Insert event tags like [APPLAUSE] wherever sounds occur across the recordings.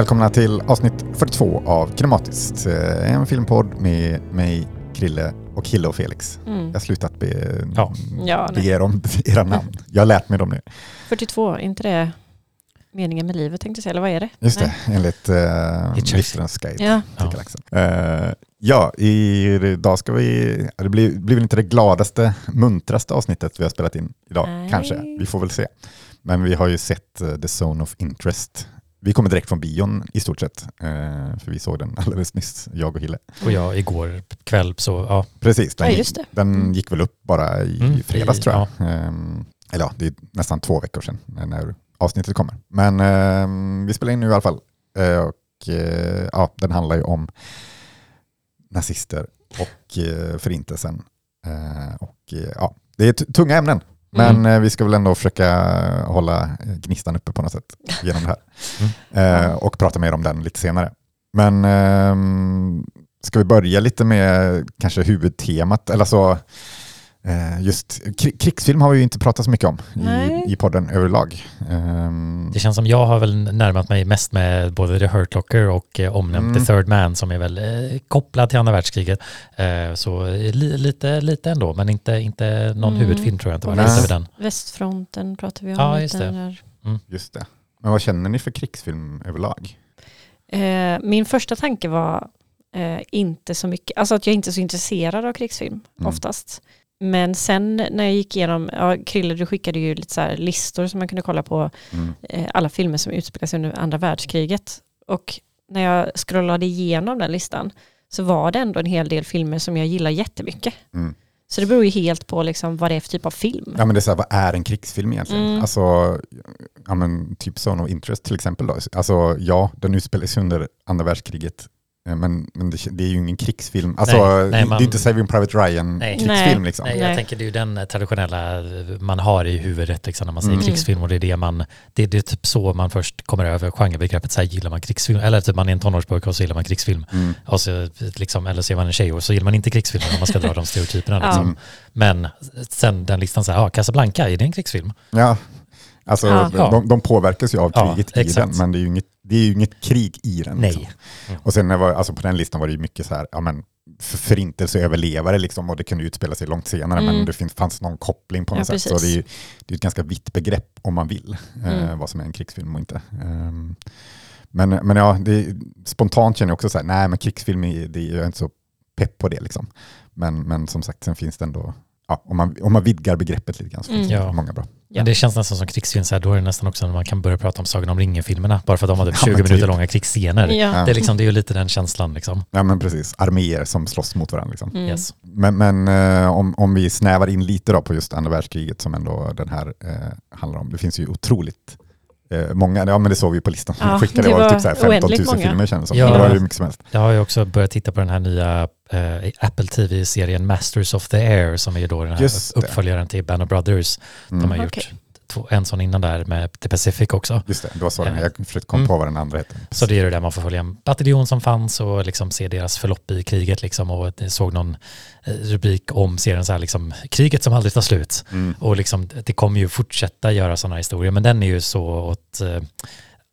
välkomna till avsnitt 42 av Kinematiskt. Eh, En filmpodd med mig, Krille och Kille och Felix. Mm. Jag har slutat be, Ja. Ja, be er om [LAUGHS] era namn. Jag har lärt mig dem nu. 42, är inte det meningen med livet tänkte jag säga, eller vad är det? Just det, Nej. enligt uh. Livsens guide. Ja, Axel. Eh, ja, idag ska vi... Det blir, blir väl inte det gladaste, muntraste avsnittet vi har spelat in idag, Nej. kanske. Vi får väl se. Men vi har ju sett eh, The Zone of Interest. Vi kommer direkt från bion i stort sett, eh, för vi såg den [LAUGHS] alldeles nyss, jag och Hille. Och jag igår kväll så, ja. Precis, den, Ja, gick, just det. den Mm. gick väl upp bara i Mm, fredags i- tror jag. Ehm, eller ja, det är nästan två veckor sedan när avsnittet kommer. Men ehm, vi spelar in nu i alla fall. Eh, och eh, ja, den handlar ju om nazister och eh, förintelsen. Eh, och eh, ja, det är tunga ämnen. Men Mm. eh, vi ska väl ändå försöka hålla eh, gnistan uppe på något sätt genom det här. [LAUGHS] Eh, och prata mer om den lite senare. Men ehm, ska vi börja lite med kanske huvudtemat? Eller så, eh, just kri- krigsfilm har vi ju inte pratat så mycket om i, i podden överlag. Ehm, Det känns som jag har väl närmat mig mest med både The Hurt Locker och eh, omnämnt Mm. The Third Man som är väl eh, kopplad till andra världskriget. Eh, så eh, li, lite, lite ändå, men inte, inte någon Mm. huvudfilm tror jag inte var den. västfronten pratar vi om. Ja, just det. där. just det. Men vad känner ni för krigsfilm överlag? Eh, min första tanke var eh, inte så mycket, alltså att jag inte är så intresserad av krigsfilm Mm. oftast. Men sen när jag gick igenom, ja, Krille du skickade ju lite så listor som man kunde kolla på Mm. eh, alla filmer som utspelar sig under andra världskriget. Och när jag scrollade igenom den listan så var det ändå en hel del filmer som jag gillar jättemycket. Mm. Så det beror ju helt på liksom vad det är för typ av film. Ja, men det är så här, vad är en krigsfilm egentligen? Mm. Alltså, ja, men, typ Zone of Interest till exempel. Då. Alltså, ja, den utspelar sig under andra världskriget. Eh, Men, men det, det är ju ingen krigsfilm. Alltså, Nej, nej, det man- är inte Saving Private Ryan Nej. krigsfilm. Nej. Liksom. Nej, jag Nej. tänker det är ju den traditionella eh, man har i huvudet liksom, när man säger Mm. krigsfilm och det är det man, det, det är typ så man först kommer över genrebegreppet, så här gillar man krigsfilm, eller typ man är en tonårspojke och så gillar man krigsfilm. Mm. Och så, liksom, eller så är man en tjej och så gillar man inte krigsfilm om man ska dra de stereotyperna. [LAUGHS] Ja. Liksom. Mm. Men sen den listan så här, ja, Casablanca, är det en krigsfilm? Ja, alltså Ja. De, de påverkas ju av Ja, kriget i exakt. den, men det är ju inget, det är ju inget krig i den. Nej. Liksom. Och sen var, alltså på den listan var det ju mycket så här, ja men för- förintelseöverlevare liksom, och det kunde utspela sig långt senare, Mm. men det finns, fanns någon koppling på något Ja, sätt. Så precis. det är det är ett ganska vitt begrepp om man vill, eh, Mm. vad som är en krigsfilm och inte. Ehm, men, men ja, det, spontant känner jag också så här, nej men krigsfilm, är, det, jag är inte så pepp på det liksom. Men, men som sagt, sen finns det ändå, ja, om, man, om man vidgar begreppet lite grann så finns Mm. det Ja. många bra. Ja. Men det känns nästan som krigsfilm, så här, då är det nästan också när man kan börja prata om Sagan om ringen-filmerna, bara för att de har typ [LAUGHS] Ja, 20 men minuter typ. långa krigsscener. Ja. Det, är liksom, det är ju lite den känslan liksom. Ja men precis, arméer som slåss mot varandra. Liksom. Mm. Yes. Men, men eh, om, om vi snävar in lite då på just andra världskriget som ändå den här eh, handlar om. Det finns ju otroligt eh, många, ja men det såg vi på listan som Ja, [LAUGHS] skickade, det var var typ så här 15 000 oändligt många. filmer kändes som. Ja. Det var ju mycket som helst. Jag har ju också börjat titta på den här nya eh, Apple TV-serien Masters of the Air som är ju då den här Just det. uppföljaren till Band of Brothers. De har Mm. gjort två, en sån innan där med The Pacific också. Just det, det var så den, Eh, jag försökte komma mm. på vad den andra hette. Så det är det där man får följa en bataljon som fanns och liksom se deras förlopp i kriget liksom och såg någon eh, rubrik om serien så här liksom kriget som aldrig tar slut. Mm. Och liksom, det kommer ju fortsätta göra sådana historier, men den är ju så åt eh,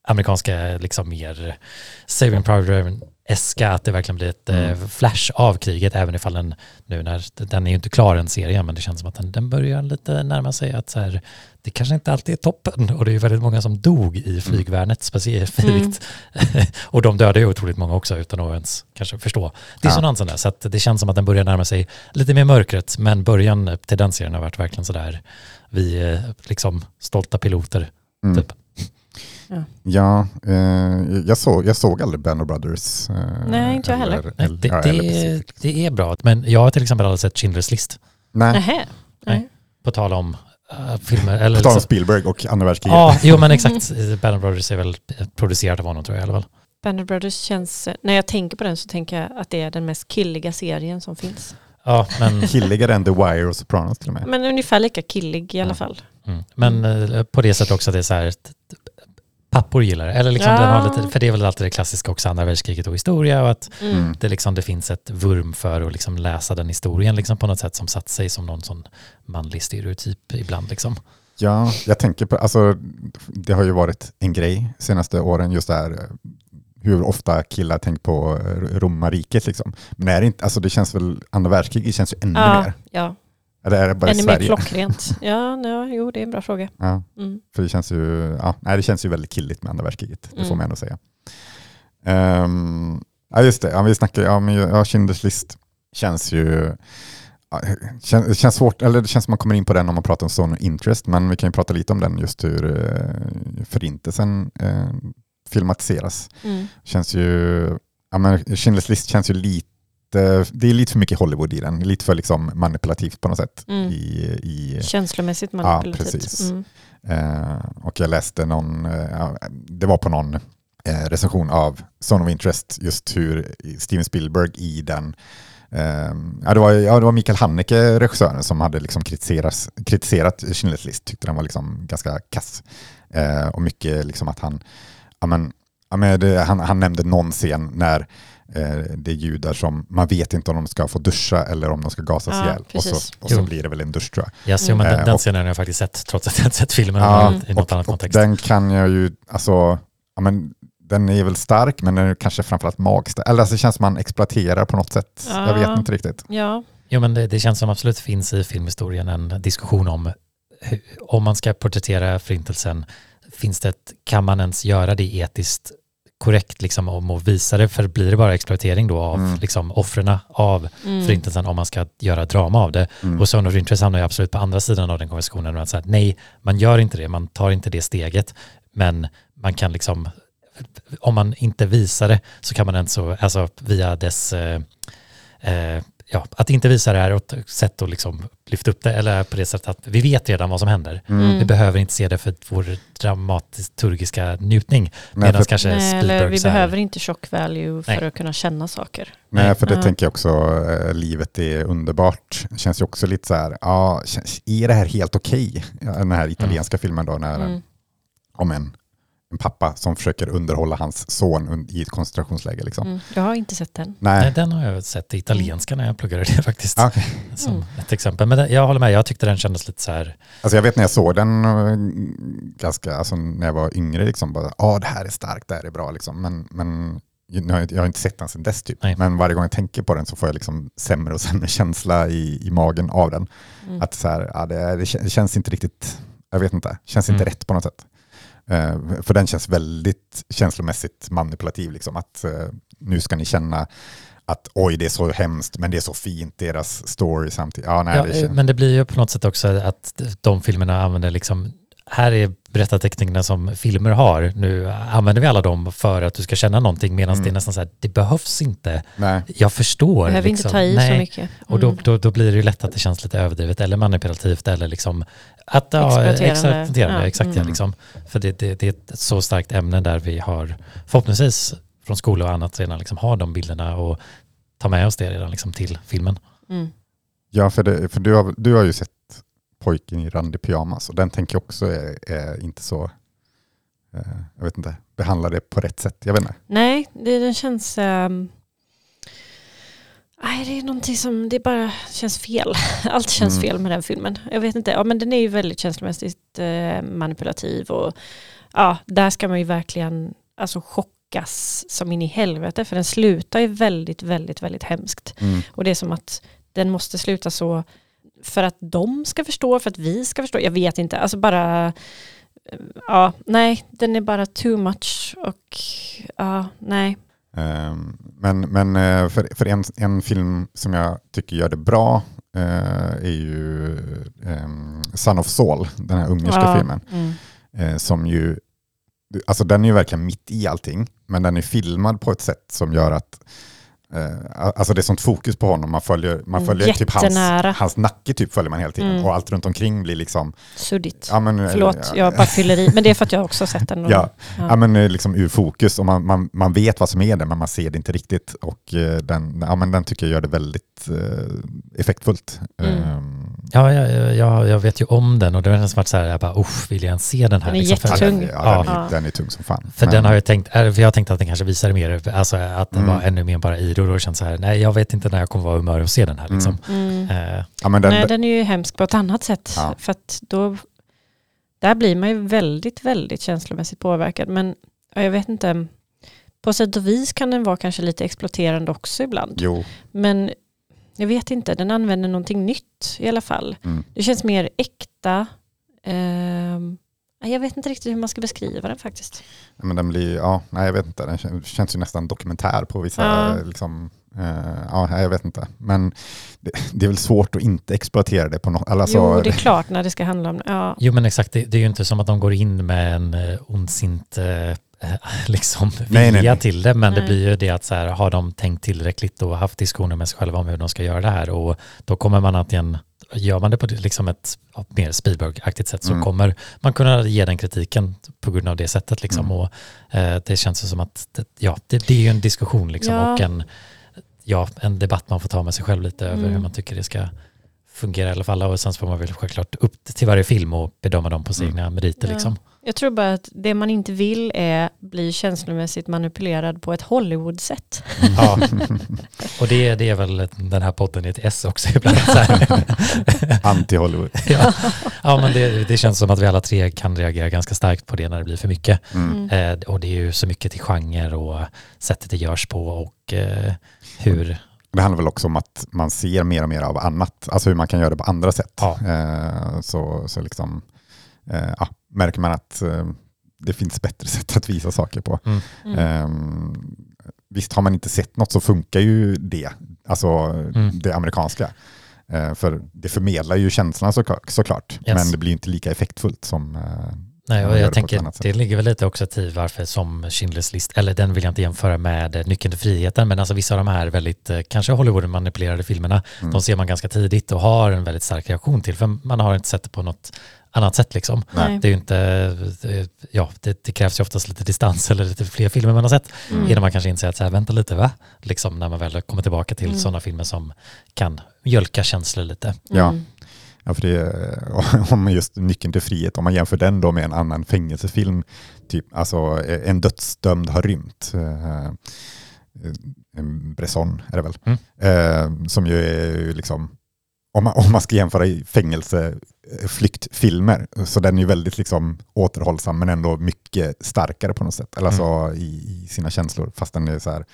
amerikanska, liksom mer Saving Private Eska att det verkligen blir ett eh, Mm. flash av kriget, även ifall den nu när, den är ju inte klar en serie, men det känns som att den, den börjar lite närma sig att så här, det kanske inte alltid är toppen och det är ju väldigt många som dog i flygvärnet specifikt. [LAUGHS] och de dödade ju otroligt många också utan att ens kanske förstå dissonansen där. Så att det känns som att den börjar närma sig lite mer mörkret, men början till den serien har varit verkligen sådär, vi är liksom stolta piloter. Mm. Typ. Ja, eh, jag, såg, jag såg aldrig Band of Brothers. Eh, Nej, inte jag heller. Eller- det, ja, det, är, Pacific. det är bra, men jag har till exempel aldrig sett Schindler's list, Nej, Nähä. Nej. på tal om äh, filmer. Eller på tal om Spielberg och andra världskriget. Ja, jo men [LAUGHS] exakt. Band of Brothers är väl producerat av honom tror jag i alla fall. Band of Brothers känns, när jag tänker på den så tänker jag att det är den mest killiga serien som finns. Ja, men, [LAUGHS] Killigare än The Wire och Sopranos till och med. Men ungefär lika killig i alla Ja. fall. mm. men eh, på det sättet också att det är så här, pappor gillar det. Eller liksom Ja. den har lite, för det är väl alltid det klassiska också, andra världskriget och historia och att Mm. Mm. det, liksom, det finns ett vurm för att liksom läsa den historien liksom på något sätt som satt sig som någon sån manlig stereotyp ibland. Liksom. Ja, jag tänker på, alltså det har ju varit en grej senaste åren just där hur ofta killar tänker på eh, romarriket. Liksom. Men är det, inte, alltså det känns väl, andra världskriget känns ju ännu Ja, mer. ja. Eller är det bara i ännu mer Sverige? klockrent. [LAUGHS] Ja, nej, jo det är en bra fråga. Ja, Mm. för det känns ju, ja, nej, det känns ju väldigt killigt med andra världskriget, det får Mm. man ändå säga. Ehm, ja just det, ja, vi snackar, ja, men, ja, Schindler's list känns ju, det känns svårt, eller det känns som man kommer in på den om man pratar om of Interest, men vi kan ju prata lite om den just hur eh, förintelsen eh, filmatiseras. Mm. Känns ju, ja, men Schindler's list känns ju lite, det är lite för mycket Hollywood i den, lite för liksom manipulativt på något sätt. Mm. I, i, Känslomässigt manipulativt. precis. Mm. Eh, och jag läste någon, eh, ja, det var på någon eh, recension av Son of Interest, just hur Steven Spielberg i den, eh, ja, det var, ja det var Mikael Haneke, regissören, som hade liksom kritiserat, kritiserat Schindler's list, tyckte den var liksom ganska kass. Eh, och mycket liksom att han, ja men, ja men det, han, han nämnde någon scen när eh, det är judar som, man vet inte om de ska få duscha eller om de ska gasas Ja, ihjäl. Och så, precis. och så blir det väl en dusch tror jag. Yes, jo, men den, den Och- scenen har jag faktiskt sett, trots att jag inte sett filmen Ja, i något och, annat kontext. den kan jag ju, alltså, ja, men, den är väl stark men den är kanske framförallt magstark. Eller alltså, det känns som man exploaterar på något sätt. Jag Ja. vet inte riktigt. Ja, Jo, men det, det känns som absolut finns i filmhistorien en diskussion om hur, om man ska porträttera förintelsen, finns det ett, kan man ens göra det etiskt korrekt liksom, om att visa det, för blir det bara exploatering då av Mm. liksom, offren av mm. förintelsen om man ska göra drama av det. Mm. Och Zone of Interest hamnar ju absolut på andra sidan av den konversationen. och Att säga, att nej, man gör inte det, man tar inte det steget, men man kan liksom, om man inte visar det så kan man ändå, så, alltså via dess, eh, eh, ja, att inte visa det är ett sätt att liksom lyfta upp det, eller på det sättet att vi vet redan vad som händer. Mm. Vi behöver inte se det för vår dramaturgiska njutning. Nej, Medan för, kanske Nej, eller vi här- behöver inte shock value för Nej. att kunna känna saker. nej, för det Ja. tänker jag också, eh, livet är underbart. Det känns ju också lite så här, ja, är det här helt okej? Ja, Den här italienska filmen då, när, Mm. om en, en pappa som försöker underhålla hans son i ett koncentrationsläger. Liksom. Mm. Jag har inte sett den. Nej, Nej. den har jag sett i italienska när jag pluggade det [LAUGHS] faktiskt. Ja, okej. Som Mm. ett exempel. Men jag håller med, jag tyckte den kändes lite så här, Alltså jag vet när jag såg den, eh, ganska, alltså när jag var yngre, liksom, bara, ah, det här är starkt, det här är bra. Liksom. Men, men jag har, inte- sett den sedan dess. Typ. Nej. Men varje gång jag tänker på den så får jag liksom sämre och sämre [LAUGHS] känsla i, i magen av den. Mm. Att så här, ja, det, är- det det känns inte riktigt, jag vet inte, känns inte Mm. rätt på något sätt. Eh, för den känns väldigt känslomässigt manipulativ. Liksom, att eh, nu ska ni känna att oj, det är så hemskt, men det är så fint, deras story samtidigt. Ja, nej, Ja, det eh, känns, men det blir ju på något sätt också att de filmerna använder liksom, här är berättarteknikerna som filmer har, nu använder vi alla dem för att du ska känna någonting, medan Mm. det är nästan så här, det behövs inte, nej. jag förstår. Behöver liksom, inte ta i nej. så mycket. Och då, Mm. då, då blir det ju lätt att det känns lite överdrivet eller manipulativt eller liksom att ja, Exploaterande. exploaterande. Ja, Exakt, ja, mm. liksom. För det, det, det är ett så starkt ämne där vi har förhoppningsvis från skola och annat redan liksom har de bilderna och tar med oss det redan liksom till filmen. Mm. Ja, för, det, för du, har, du har ju sett Pojken i randig pyjamas och den tänker jag också är, är inte så, eh, jag vet inte, behandlar det på rätt sätt. Jag vet inte. Nej, det, den känns... ehm, Nej, det är någonting som, det bara känns fel. [LAUGHS] Allt känns Mm. fel med den filmen. Jag vet inte, ja men den är ju väldigt känslomässigt eh, manipulativ och ja, där ska man ju verkligen alltså chockas som in i helvete för den slutar ju väldigt, väldigt, väldigt hemskt. Mm. Och det är som att den måste sluta så för att de ska förstå, för att vi ska förstå. Jag vet inte, alltså bara... eh, Ja, nej, den är bara too much och ja, nej. Ehm, Men, men eh, för, för en, en film som jag tycker gör det bra eh, är ju ehm, Son of Saul, den här ungerska ja. filmen. Mm. som ju, alltså den är ju verkligen mitt i allting, men den är filmad på ett sätt som gör att Alltså det är sånt fokus på honom, man följer, man följer typ hans, hans nacke typ följer man hela tiden Mm. och allt runt omkring blir liksom Suddigt. ja, men, Förlåt, ja, jag bara fyller i. Men det är för att jag också har sett den. [LAUGHS] Ja. ja. Ja, men eh, liksom ur fokus och man, man, man vet vad som är det men man ser det inte riktigt och eh, den, ja, men den tycker jag gör det väldigt eh, effektfullt. Mm. Ja, jag, jag, jag vet ju om den och det har nästan varit så här, jag bara, usch, vill jag ens se den här? Den är liksom, för- ja, den, ja, den, är, den är tung som fan. För Men- den har jag tänkt, för jag har tänkt att den kanske visar mer, alltså att den Mm. var ännu mer bara idol och känt så här, nej jag vet inte när jag kommer vara i humör att se den här liksom. Mm. Eh, ja, men den, Nej, den är ju hemsk på ett annat sätt. Ja. För att då, där blir man ju väldigt, väldigt känslomässigt påverkad. Men ja, jag vet inte, på sätt och vis kan den vara kanske lite exploaterande också ibland. Jo, Men jag vet inte, den använder någonting nytt i alla fall. Mm. Det känns mer äkta. Ehm, jag vet inte riktigt hur man ska beskriva den faktiskt. men den blir, ja, nej jag vet inte, den kän- känns ju nästan dokumentär på vissa, Ja. liksom, eh, ja, jag vet inte. Men det, det är väl svårt att inte exploatera det på något, alltså, jo, det är klart när det ska handla om... Ja. Jo men exakt, det, det är ju inte som att de går in med en eh, ondsint eh, [LAUGHS] liksom Nej, vilja nej, nej. till det, men det Nej. blir ju det att så här, har de tänkt tillräckligt och haft diskussioner med sig själva om hur de ska göra det här och då kommer man antingen, gör man det på liksom ett mer Spielberg-aktigt sätt så Mm. kommer man kunna ge den kritiken på grund av det sättet liksom Mm. och eh, det känns som att, det, ja, det, det är ju en diskussion liksom Ja. och en, ja, en debatt man får ta med sig själv lite över Mm. hur man tycker det ska fungera i alla fall och sen så får man väl självklart upp till varje film och bedöma dem på sina Mm. meriter Ja. Jag tror bara att det man inte vill är bli känslomässigt manipulerad på ett Hollywood-sätt. Ja. [LAUGHS] Och det, det är väl den här podden i ett S också ibland. [LAUGHS] Anti-Hollywood. [LAUGHS] ja. ja, men det, det känns som att vi alla tre kan reagera ganska starkt på det när det blir för mycket. Mm. Eh, och det är ju så mycket till genre och sättet det görs på och eh, hur, Det handlar väl också om att man ser mer och mer av annat, alltså hur man kan göra det på andra sätt. Ja. Eh, så, så liksom, eh, ja, märker man att eh, det finns bättre [LAUGHS] sätt att visa saker på. mm, Mm. Eh, visst, har man inte sett något så funkar ju det, alltså Mm. det amerikanska. Eh, för det förmedlar ju känslan såklart, såklart Yes. men det blir inte lika effektfullt som... Eh, Nej, och jag ett tänker sätt. det ligger väl lite också till varför som Schindler's list, eller den vill jag inte jämföra med eh, Nyckeln till friheten, men alltså vissa av de här väldigt, eh, kanske Hollywood-manipulerade filmerna, Mm. de ser man ganska tidigt och har en väldigt stark reaktion till, för man har inte sett det på något annat sätt liksom. Nej. Det är ju inte, det- ja, det, det krävs ju oftast lite distans [LAUGHS] eller lite fler filmer man har sett Mm. innan man kanske inser att så här, vänta lite va? Liksom när man väl kommer tillbaka till Mm. sådana filmer som kan mjölka känslor lite. Ja. Mm. Ja, för det, [LAUGHS] om just Nyckeln till frihet, om man jämför den då med en annan fängelsefilm, typ alltså eh, en dödsdömd har rymt, eh, en Bresson är det väl, Mm. eh, som ju är ju liksom, om man, om man ska jämföra i fängelseflyktfilmer, så den är ju väldigt liksom återhållsam men ändå mycket starkare på något sätt, eller alltså i, i sina känslor, fast den är så här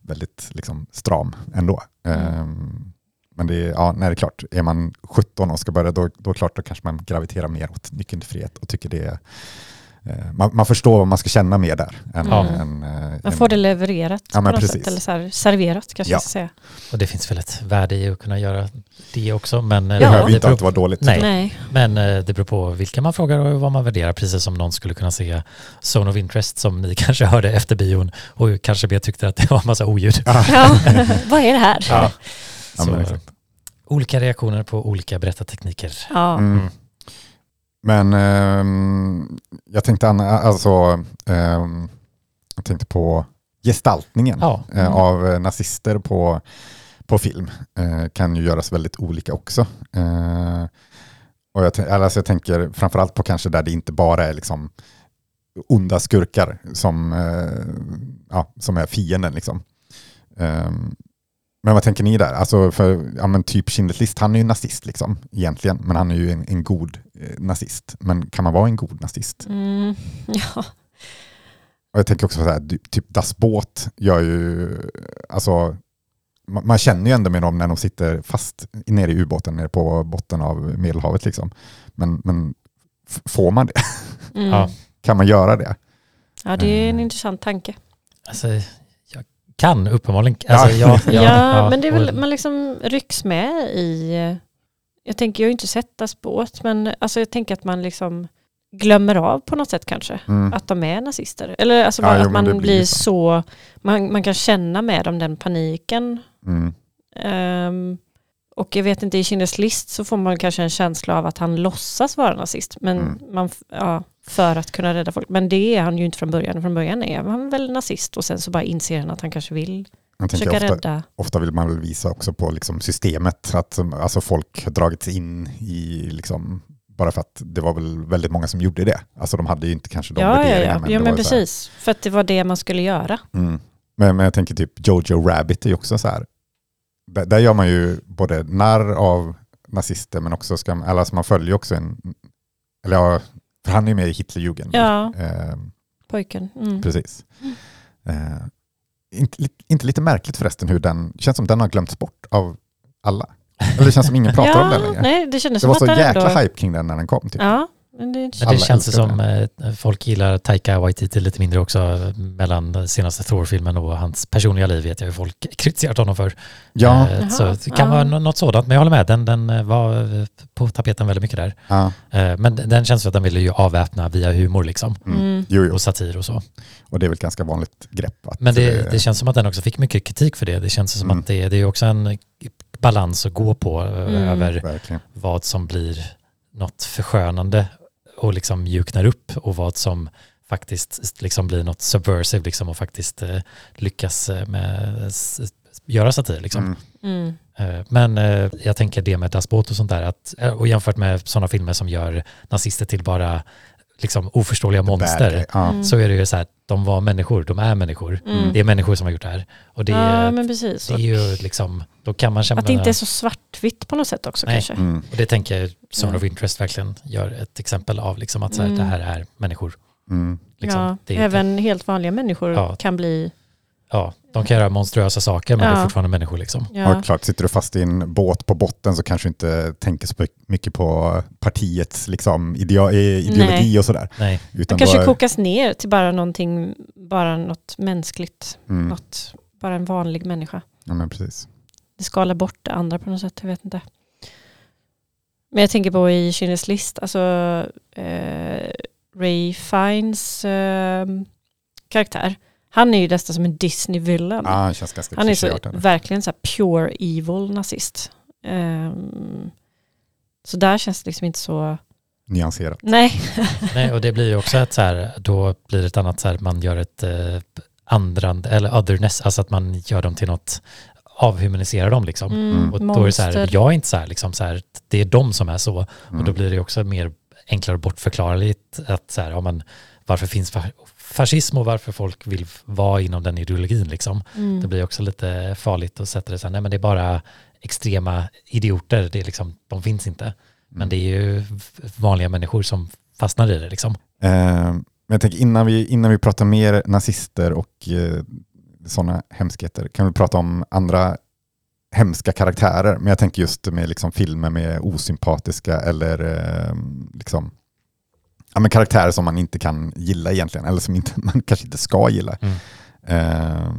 väldigt liksom stram ändå. Mm. Eh, men det är, ja, nej, det är klart, är man 17 och ska börja, då, då, är det klart, då kanske man graviterar mer åt Nyckeln till frihet och tycker det är, eh, man, man förstår vad man ska känna mer där. Än, Ja. än, eh, Man får det levererat Ja, på något precis. sätt. Eller så här, serverat kanske Ja. jag ska säga. Och det finns väl ett värde i att kunna göra det också, men, eh, Det Ja. behöver inte alltid vara dåligt. Nej. Nej. men eh, det beror på vilka man frågar och vad man värderar, precis som någon skulle kunna se Zone of Interest som ni [LAUGHS] kanske hörde efter bion och kanske mer tyckte att det var en massa oljud. Ja. [LAUGHS] Vad är det här? Ja. Ja, Så, exakt. olika reaktioner på olika berättartekniker. Ja. Mm. Men ehm, jag tänkte alltså, ehm, jag tänkte på gestaltningen Ja. eh, Mm. av nazister på, på film eh, kan ju göras väldigt olika också. Eh, och jag, alltså jag tänker framförallt på kanske där det inte bara är liksom onda skurkar som, eh, ja, som är fienden. Liksom. Ehm, men vad tänker ni där? Alltså för, ja, men typ Schindler's list, han är ju nazist liksom, egentligen, men han är ju en, en god eh, nazist. Men kan man vara en god nazist? Mm. [LAUGHS] ja. Och jag tänker också så här, typ Das Båt gör ju, alltså, man, man känner ju ändå med dem när de sitter fast nere i ubåten, nere på botten av Medelhavet liksom. Men, men får man det? [LAUGHS] Mm. Ja. Ja. Kan man göra det? det är en Mm. intressant tanke. Alltså, jag kan uppenbarligen, alltså, Ja. ja, [LAUGHS] Ja, ja, men det är väl, man liksom rycks med i, eh, jag tänker, jag har ju inte sett Das båt, men alltså jag tänker att man liksom glömmer av på något sätt kanske. Mm. Att de är nazister. Eller alltså Ja, jo, att det man blir så. så, man, man kan känna med dem den paniken. Mm. Ehm, och jag vet inte, i Schindler's list så får man kanske en känsla av att han låtsas vara nazist. Men Mm. man, ja, för att kunna rädda folk. Men det är han ju inte från början. Från början är han väl nazist och sen så bara inser han att han kanske vill Jag försöka ofta, rädda. ofta vill man väl visa också på liksom systemet, att alltså folk har dragits in i liksom, bara för att det var väl väldigt många som gjorde det. Alltså de hade ju inte kanske de Ja, ja, värderingarna. ja. ja men så här- precis. För att det var det man skulle göra. Mm. Men, men jag tänker typ Jojo Rabbit är ju också så här. Där, där gör man ju både narr av nazister men också ska, eller alltså man följer också en, eller ja, för han är ju med i Hitlerjugend. Ja, Eh, pojken. Mm. precis. Eh, inte, inte lite märkligt förresten hur den, känns som den har glömts bort av alla. Eller det känns som ingen pratar [LAUGHS] ja, om den längre. Nej, det det var som så jäkla ändå... hype kring den när den kom. Typ. Ja, men det, Men Alla det känns det som eh, folk gillar Taika Waititi lite mindre också mellan senaste Thor-filmen och hans personliga liv vet jag hur folk [LAUGHS] kritiserat honom för. Ja, Eh, Jaha, så det kan ja. vara nå- något sådant, men jag håller med, den, den eh, var eh, på tapeten väldigt mycket där. ja. Eh, Men den känns att den ville ju avväpna via humor liksom, Mm. Mm. Jo, jo. och satir och så. Och det är väl ett ganska vanligt grepp. Att, Men det, eh, det känns som att den också fick mycket kritik för det. Det känns som Mm. att det, det är också en balans att gå på Mm. över Verkligen. vad som blir något förskönande och liksom mjuknar upp och vad som faktiskt liksom blir något subversive liksom och faktiskt eh, lyckas eh, med s- göra satir liksom. Mm. Mm. Eh, Men eh, jag tänker det med Das Boot och sånt där att, eh, och jämfört med sådana filmer som gör nazister till bara liksom oförståeliga monster Bad, ja. Mm. så är det ju så här, de var människor, de är människor. Mm. Det är människor som har gjort det här. Och det, ja, är- men precis. det är ju liksom, då kan man känna... Att det inte är så svartvitt på något sätt också Nej. kanske. Mm. Och det tänker jag Zone Mm. of Interest verkligen gör ett exempel av, liksom att så här, Mm. det här är människor. Mm. Liksom. ja, det är inte, även helt vanliga människor Ja. kan bli... ja, de kan göra monstruösa saker men det är Ja. fortfarande människor. Liksom. Ja. Och klart, sitter du fast i en båt på botten så kanske du inte tänker så mycket på partiets liksom, eh, ideologi Nej. och sådär. Nej, Utan Det kanske är- kokas ner till bara någonting, bara något mänskligt. mm. Något, bara en vanlig människa. Ja, men precis. Det skalar bort det andra på något sätt, jag vet inte. Men jag tänker på i Schindler's list, alltså eh, Ray Fiennes eh, karaktär. Han är ju nästan som en Disney-villain. Ja, han känns ganska Han är så, verkligen så här pure evil nazist. Ehm, så där känns det liksom inte så... Nyanserat. Nej. [LAUGHS] Nej, och det blir ju också ett så här, då blir det ett annat så här, man gör ett eh, andrand, eller otherness, alltså att man gör dem till något, avhumaniserar dem liksom. Mm. Och då är det så här, jag är inte så här, liksom så här, det är de som är så. Mm. Och då blir det också mer enklare och bortförklarligt att så här, ja, men, varför finns fascism och varför folk vill vara inom den ideologin liksom. Mm. Det blir också lite farligt att sätta det så här, nej men det är bara extrema idioter, det är liksom, de finns inte. Men det är ju vanliga människor som fastnar i det liksom. Eh, men jag tänker innan vi, innan vi pratar mer nazister och eh, sådana hemskheter kan vi prata om andra hemska karaktärer. Men jag tänker just med liksom filmer med osympatiska eller eh, liksom, ja, men karaktärer som man inte kan gilla egentligen eller som inte, [LAUGHS] man kanske inte ska gilla. Mm. Eh,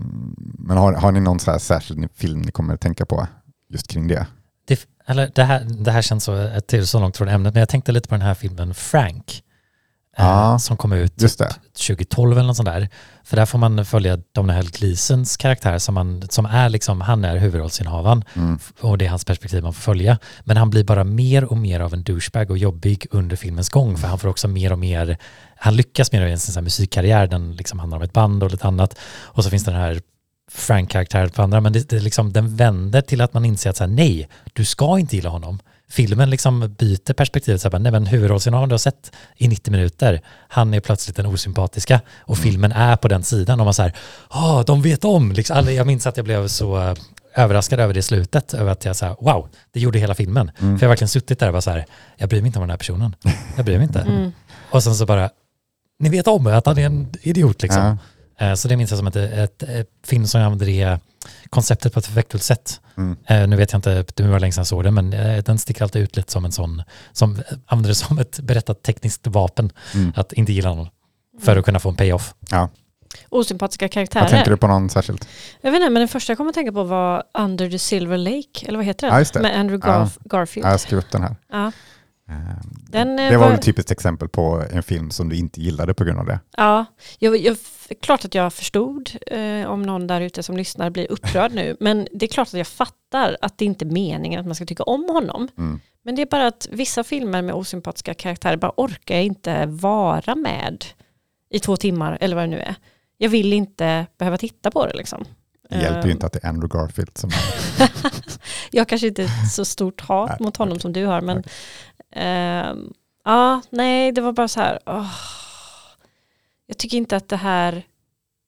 men har, har ni någon så här särskild film ni kommer att tänka på just kring det? Det, eller det, här, det här känns så, till så långt från ämnet, men jag tänkte lite på den här filmen Frank. Eh, Ja, som kom ut Just det. 2012 eller något sånt där. För där får man följa Domhnall Gleesons karaktär som, man, som är liksom, han är huvudrollsinnehavaren Mm. och det är hans perspektiv man får följa. Men han blir bara mer och mer av en douchebag och jobbig under filmens gång för han får också mer och mer, han lyckas mer och mer i sin musikkarriär, den liksom handlar om ett band och lite annat. Och så finns den här Frank-karaktären på andra, men det, det liksom, den vänder till att man inser att så här, nej, du ska inte gilla honom. Filmen liksom byter perspektivet, så här, bara, nej men huvudrollsinnehavaren du har sett i 90 minuter, han är plötsligt den osympatiska och filmen är på den sidan och man så här, ah, de vet om, liksom, alla, jag minns att jag blev så eh, överraskad över det slutet, över att jag så här, wow, det gjorde hela filmen. Mm. För jag har verkligen suttit där och var så här, jag bryr mig inte om den här personen, jag bryr mig inte. [LAUGHS] Mm. Och sen så bara, ni vet om att han är en idiot liksom. Ja. Eh, Så det minns jag som ett, ett, ett film som använder det konceptet på ett effektfullt sätt. Mm. Eh, Nu vet jag inte hur var länge sedan jag såg det, men eh, den sticker alltid ut lite som en sån, som använder det som ett berättat tekniskt vapen, Mm. att inte gilla någon, för att kunna få en payoff. Ja. Osympatiska Vad tänker karaktärer. du på någon särskilt? Jag vet inte, men den första jag kommer att tänka på var Under the Silver Lake, eller vad heter den? Ja, just det. Med Andrew Ja. Garf- Garfield. Ja, jag skrev upp den här. Ja. Eh, Den, eh, det var var- ett typiskt exempel på en film som du inte gillade på grund av det. Ja, jag, jag, klart att jag förstod eh, om någon där ute som lyssnar blir upprörd nu. Men det är klart att jag fattar att det inte är meningen att man ska tycka om honom. Mm. Men det är bara att vissa filmer med osympatiska karaktärer bara orkar jag inte vara med i två timmar eller vad det nu är. Jag vill inte behöva titta på det liksom. Det hjälper ju Eh, inte att det är Andrew Garfield som... [LAUGHS] jag kanske inte är så stort hat mot honom som du har, men ehm, ja, nej, det var bara så här. åh. jag tycker inte att det här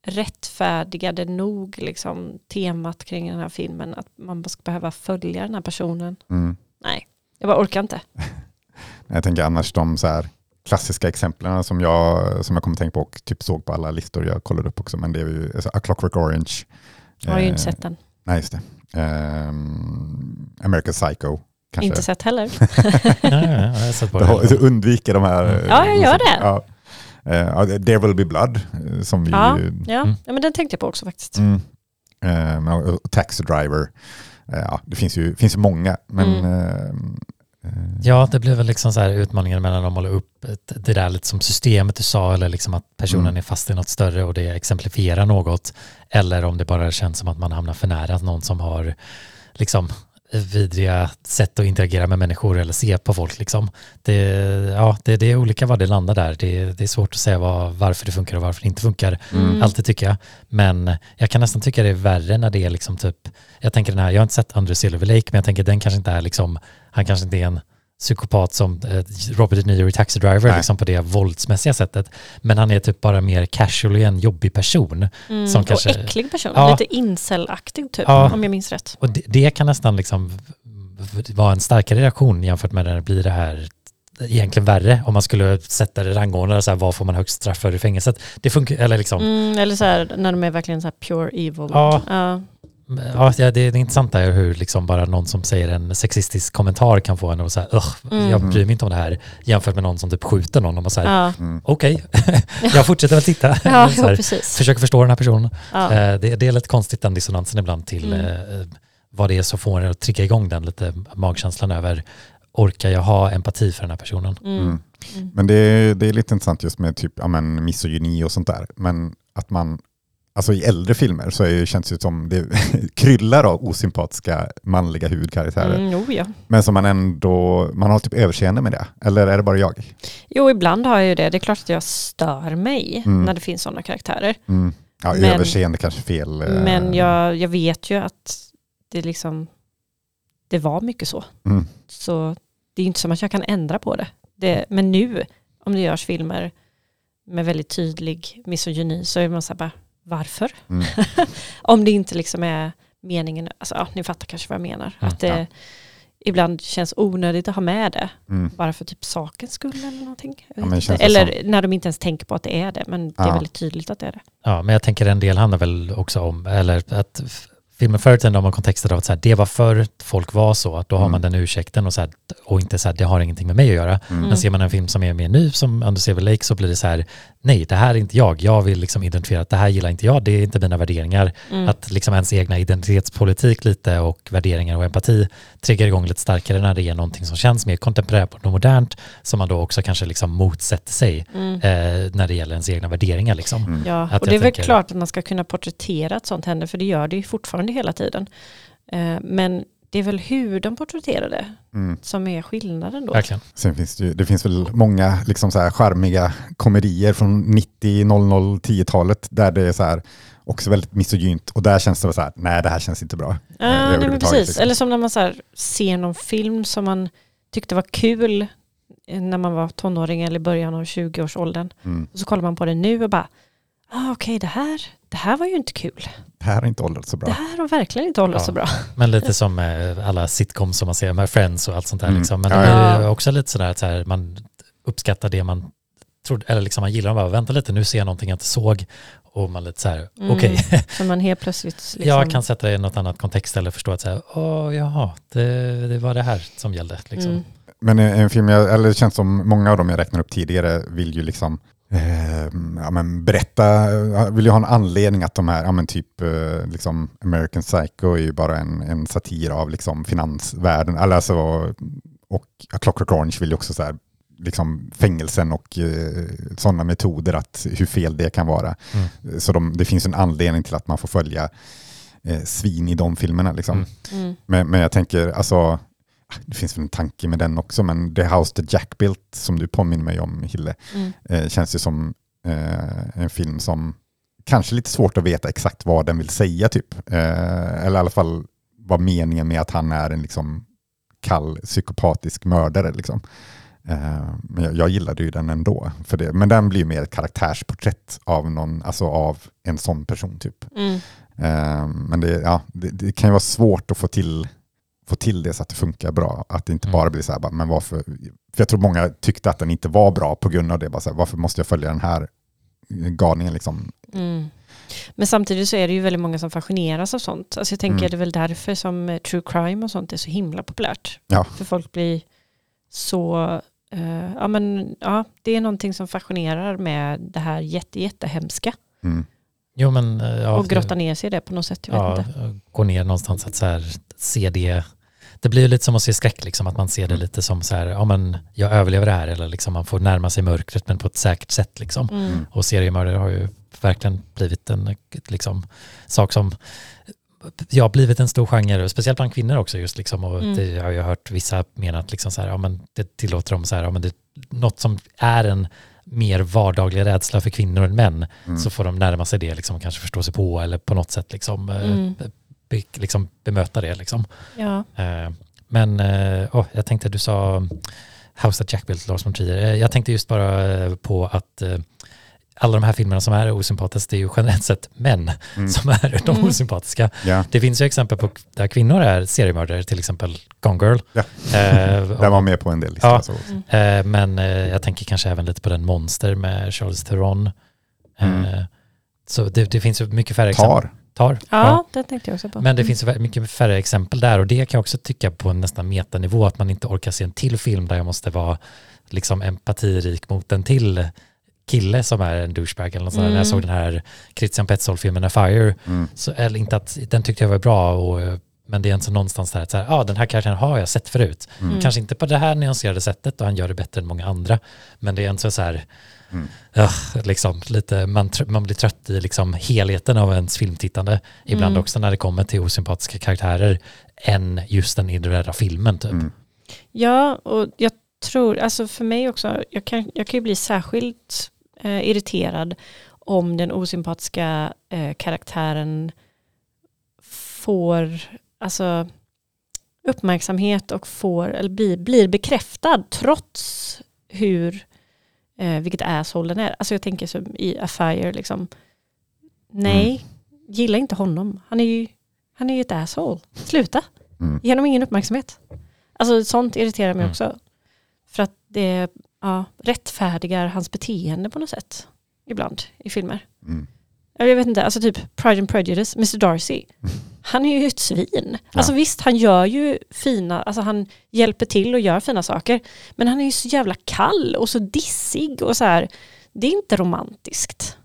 rättfärdigade nog liksom, temat kring den här filmen, att man ska behöva följa den här personen. Mm. Nej, jag bara orkar inte. [LAUGHS] Jag tänker annars de så här klassiska exemplen som jag, som jag kommer tänka på och typ såg på alla listor jag kollade upp också, men det är ju alltså, A Clockwork Orange. Jag har ju inte Eh, sett den. Nej, just det. Ehm, American Psycho. Kanske. Inte sett heller. [LAUGHS] Ja, jag har sett på Det de här... Ja, jag gör det. Ja. Ja, There will be blood, eh, som vi... Ja, ju- ja. Mm. ja, men den tänkte jag på också faktiskt. Mm. Och Taxi Driver. Eh, ja, det finns ju, finns ju många, men... Mm. Ja, det blev väl liksom så här utmaningen mellan att måla upp ett, det där lite som systemet du sa eller liksom att personen Mm. är fast i något större och det exemplifierar något eller om det bara känns som att man hamnar för nära någon som har liksom vidriga sätt att interagera med människor eller se på folk liksom. Det, ja, det, det är olika vad det landar där. Det, det är svårt att säga vad, varför det funkar och varför det inte funkar. Mm. Alltid tycker jag. Men jag kan nästan tycka det är värre när det är liksom typ, jag tänker den här, jag har inte sett Under Silver Lake, men jag tänker den kanske inte är liksom, han kanske inte är en psykopat som eh, Robert De Niro i Taxi Driver Nej. liksom på det våldsmässiga sättet. Men han är typ bara mer casually en jobbig person. Mm. Som kanske- Och äcklig person. Ja. Lite incel-aktig typ, Ja. om jag minns rätt. Och det, det kan nästan liksom vara en starkare reaktion jämfört med när det blir det här egentligen värre om man skulle sätta det rangordna så här, vad får man högst straff för i fängelset. Det funkar, eller liksom, Mm, eller så här, när de är verkligen så här pure evil. Ja. Ja. Ja, det är intressant är hur liksom bara någon som säger en sexistisk kommentar kan få en att säga "Ugh, Mm. jag bryr mig inte om det här jämfört med någon som typ skjuter någon och man säger Ja, mm. okej, [LAUGHS] jag fortsätter väl titta. [LAUGHS] ja här, precis. försöker förstå den här personen. Ja. Eh, det, det är lite konstigt den dissonansen ibland till Mm. eh, vad det är som får en att trigga igång den lite magkänslan över orkar jag ha empati för den här personen? Mm. Mm. Mm. Men det är, det är lite intressant just med typ, ja, men, misogyni och sånt där. Men att man, alltså i äldre filmer så är det, känns det som det [LAUGHS] kryllar av osympatiska manliga huvudkaraktärer. Mm, jo, ja. Men som man ändå, man har typ överseende med det. Eller är det bara jag? jo, ibland har jag ju det. Det är klart att jag stör mig Mm. när det finns sådana karaktärer. Mm. Ja, Men- överseende kanske fel. eh, Men jag, jag vet ju att det liksom, det var mycket så. Mm. Så det är inte som att jag kan ändra på det. det men nu, om det görs filmer med väldigt tydlig misogyni så är man så här bara, varför? Mm. [LAUGHS] om det inte liksom är meningen, alltså ja, ni fattar kanske vad jag menar. Mm, att det ja. ibland känns onödigt att ha med det, Mm. bara för typ sakens skull eller någonting. Ja, eller när de inte ens tänker på att det är det, men det är väldigt tydligt att det är det. Ja, men jag tänker en del handlar väl också om, eller att filmen förr i tiden har man kontexten av att så här, det var förr folk var så, att då har Mm. man den ursäkten och, så här, och inte så här, det har ingenting med mig att göra. Mm. Men ser man en film som är mer ny, som Under Silver Lake, så blir det så här, nej, det här är inte jag. Jag vill liksom identifiera att det här gillar inte jag, det är inte mina värderingar. Mm. Att liksom ens egna identitetspolitik lite och värderingar och empati triggar igång lite starkare när det är någonting som känns mer kontemporärt och modernt, som man då också kanske liksom motsätter sig Mm. eh, när det gäller ens egna värderingar. Liksom. Ja, Att och det är väl tänker- klart att man ska kunna porträttera att sånt händer, för det gör det ju fortfarande hela tiden. Eh, Men det är väl hur de porträtterar det Mm. som är skillnaden då. Verkligen. Sen finns det, ju, det finns väl många liksom så här charmiga komedier från 90, 00, 10-talet där det är så här också väldigt misogynt och där känns det så här, nej det här känns inte bra. Ja, nej, men precis. liksom. Eller som när man så här, ser någon film som man tyckte var kul eh, när man var tonåring eller i början av 20-årsåldern. Mm. Och så kollar man på det nu och bara, ah, okej det, här, det här var ju inte kul. Det här har inte åldrats så bra. Det här har verkligen inte hållit Ja. så bra. Men lite som eh, alla sitcoms som man ser med Friends och allt sånt där. Mm. Liksom. Men Ja, det är ja. också lite sådär att så här, man uppskattar det man trodde, eller liksom man gillar dem bara, vänta lite, nu ser jag någonting jag inte såg. Och man lite så här, Mm. okej, [LAUGHS] Så man helt plötsligt [LAUGHS] liksom, jag kan sätta det i något annat kontext eller förstå att så här, åh jaha, det, det var det här som gällde. Liksom. Mm. Men en, en film, jag, eller det känns som många av dem jag räknar upp tidigare vill ju liksom eh, ja, men berätta, vill ju ha en anledning att de här, ja men typ eh, liksom American Psycho är ju bara en, en satir av liksom finansvärlden, alltså, och A Clockwork Orange vill ju också så här, liksom fängelsen och eh, sådana metoder, att hur fel det kan vara. Mm. Så de, det finns en anledning till att man får följa eh, svin i de filmerna. Liksom. Mm. Mm. Men, men jag tänker, alltså, det finns väl en tanke med den också, men The House the Jack Built, som du påminner mig om, Hille, Mm. eh, känns ju som eh, en film som kanske lite svårt att veta exakt vad den vill säga, typ. Eh, eller i alla fall vad meningen med att han är en liksom, kall psykopatisk mördare. Liksom. Eh, men jag, jag gillade ju den ändå, för det, men den blir ju mer ett karaktärsporträtt av, någon, alltså av en sån person. typ. Mm. Eh, men det, ja, det, det kan ju vara svårt att få till, få till det så att det funkar bra. Att det inte Mm. bara blir så här, men varför? För jag tror många tyckte att den inte var bra på grund av det. Bara så här, varför måste jag följa den här galningen liksom? Mm. Men samtidigt så är det ju väldigt många som fascineras av sånt. Alltså jag tänker Mm. det är väl därför som eh, true crime och sånt är så himla populärt. Ja. För folk blir så, eh, ja men ja, det är någonting som fascinerar med det här jätte, jättehemska. Mm. Jo men... eh, Ja, och grotta ner sig i det på något sätt, jag vet ja, inte. gå ner någonstans att så här, se det. Det blir ju lite som att se skräck, liksom, att man ser det Mm. lite som så här, ja men jag överlever det här, eller liksom man får närma sig mörkret men på ett säkert sätt liksom. Mm. Och seriemördare har ju verkligen blivit en liksom, sak som ja, blivit en stor genre, speciellt bland kvinnor också just liksom, och Mm. det har jag hört vissa mena att liksom så här, ja, men det tillåter dem så här, ja, men det, något som är en mer vardaglig rädsla för kvinnor än män, Mm. så får de närma sig det, liksom, kanske förstå sig på eller på något sätt liksom, eh, Mm. Be, liksom bemöta det. Liksom. Ja. Eh, Men eh, åh, jag tänkte du sa House that Jack built, Lars von Trier. Eh, Jag tänkte just bara eh, på att eh, alla de här filmerna som är osympatiska, det är ju generellt sett män Mm. som är de Mm. osympatiska. Ja, Det finns ju exempel på där kvinnor är seriemördare, till exempel Gone Girl. Ja. Eh, [LAUGHS] den var med på en del listor. Ja. Alltså. eh, men eh, jag tänker kanske även lite på den Monster med Charles Theron. Eh, Mm. Så det, det finns ju mycket färre exempel. Tar. Tar. Ja, det tänkte jag också på. Men det Mm. finns mycket färre exempel där och det kan jag också tycka på en nästan metanivå att man inte orkar se en till film där jag måste vara liksom empatirik mot en till kille som är en douchebag eller något där. När jag Mm. såg den här Christian Petzold-filmen A Fire, Mm. så, eller inte att den tyckte jag var bra och men det är inte så någonstans där att så här, ah, den här karaktären har jag sett förut. Mm. Kanske inte på det här nyanserade sättet och han gör det bättre än många andra. Men det är inte så här, Mm. ah, liksom, lite, man, man blir trött i liksom helheten av ens filmtittande. Ibland Mm. också när det kommer till osympatiska karaktärer än just den individuella filmen typ. Mm. Ja, och jag tror, alltså för mig också, jag kan, jag kan ju bli särskilt eh, irriterad om den osympatiska eh, karaktären får, alltså uppmärksamhet och får, eller blir, blir bekräftad trots hur, eh, vilket asshole den är. Alltså jag tänker som i A Fire liksom, nej, gilla inte honom. Han är ju, han är ju ett asshole. Sluta. Mm. Ge honom ingen uppmärksamhet. Alltså sånt irriterar mig Mm. också. För att det ja, rättfärdigar hans beteende på något sätt. Ibland i filmer. Mm. Jag vet inte, alltså typ Pride and Prejudice, Mr Darcy. Han är ju ett svin. Alltså Ja. visst, han gör ju fina, alltså han hjälper till och gör fina saker. Men han är ju så jävla kall och så dissig och så här. Det är inte romantiskt.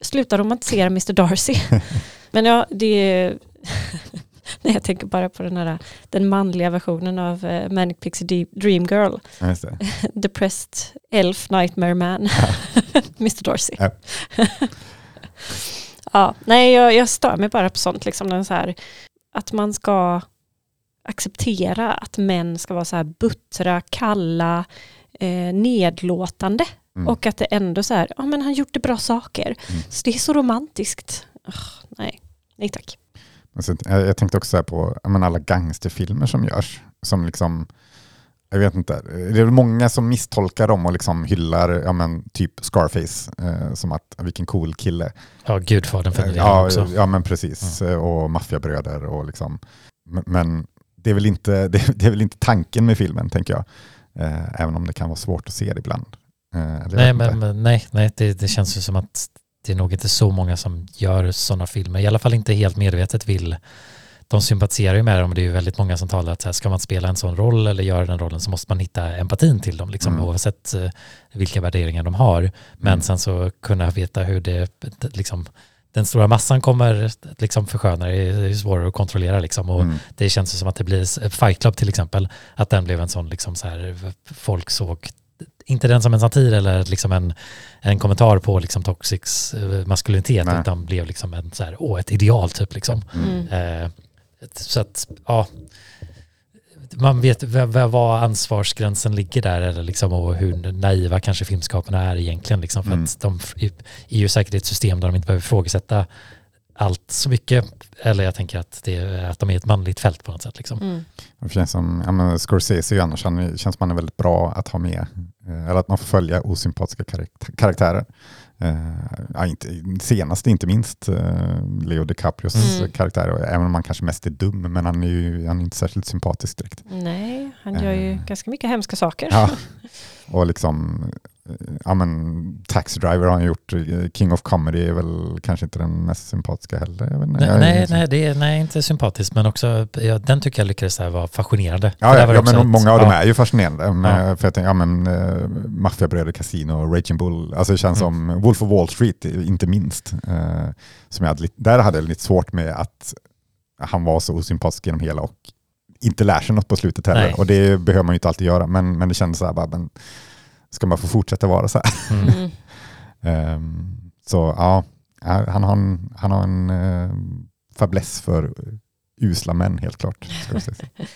Sluta romantisera Mr Darcy. [LAUGHS] Men ja, det är... [LAUGHS] Nej, jag tänker bara på den här den manliga versionen av uh, Manic Pixie Dream Girl. [LAUGHS] Depressed Elf Nightmare Man. Mr Darcy. Ja. Ja, nej, jag, jag stör mig bara på sånt. Liksom, den så här, att man ska acceptera att män ska vara så här buttra, kalla, eh, nedlåtande. Mm. Och att det ändå så här, ja men han gjorde bra saker. Mm. Så det är så romantiskt. Ugh, nej, nej tack. Men så, jag, jag tänkte också så här på men alla gangsterfilmer som görs. Som liksom, jag vet inte, det är väl många som misstolkar dem och liksom hyllar ja, men, typ Scarface eh, som att vilken cool kille. Ja, Gudfadern för den delen Ja, också. ja men precis. Eh, Och maffiabröder och liksom. Men- det är, väl inte, [LAUGHS] det, det är väl inte tanken med filmen tänker jag. Eh, även om det kan vara svårt att se det ibland. Eh, Nej, men, men nej, nej det, det känns ju som att det är nog inte så många som gör sådana filmer. I alla fall inte helt medvetet vill. De sympatiserar ju med dem. Det är ju väldigt många som talar att så här, ska man spela en sån roll eller göra den rollen så måste man hitta empatin till dem, liksom, Mm. oavsett eh, vilka värderingar de har. Men Mm. sen så kunna veta hur det, liksom, den stora massan kommer liksom försköna det är svårare att kontrollera liksom. Och Mm. det känns som att det blir Fight Club till exempel, att den blev en sån liksom så här, folk såg, inte den som en satir eller liksom en, en kommentar på liksom toxics eh, maskulinitet, Nej. utan blev liksom en så här, åh, ett ideal typ liksom. Mm. Mm. Eh, så att, ja, man vet var ansvarsgränsen ligger där eller liksom, och hur naiva kanske filmskaparna är egentligen. Liksom, för Mm. att de är ju säkert i ett system där de inte behöver ifrågasätta allt så mycket. Eller jag tänker att, det är, att de är ett manligt fält på något sätt. Liksom. Mm. Det känns som, ja, men Scorsese ju annars, han känns som han är väldigt bra att ha med, eh, eller att man får följa osympatiska karak- karaktärer. Eh, inte, senast inte minst eh, Leo DiCaprios Mm. karaktär, och även om han kanske mest är dum, men han är ju han är inte särskilt sympatisk direkt. Nej, han gör ju Eh. ganska mycket hemska saker. Ja. [LAUGHS] Och liksom, eh, ja men Taxi Driver har han gjort, King of Comedy är väl kanske inte den mest sympatiska heller. Jag vet inte. Nej, nej, nej, det är nej, inte sympatiskt, men också, ja, den tycker jag lyckades här vara fascinerande. Ja, ja, ja men ett- många av dem ja, är ju fascinerande. Med, För jag tänker, ja men uh, Maffiabröder Casino, Raging Bull, alltså det känns Mm. som Wolf of Wall Street, inte minst. eh, som jag hade, där hade jag lite svårt med att han var så osympatisk genom hela och inte lär sig något på slutet heller. Nej. Och det behöver man ju inte alltid göra, men, men det kändes så här, bara, men, ska man få fortsätta vara så här? Mm. [LAUGHS] Ehm, så ja, han har en, han har en uh, fäbless för usla män helt klart. Ska jag säga. [LAUGHS]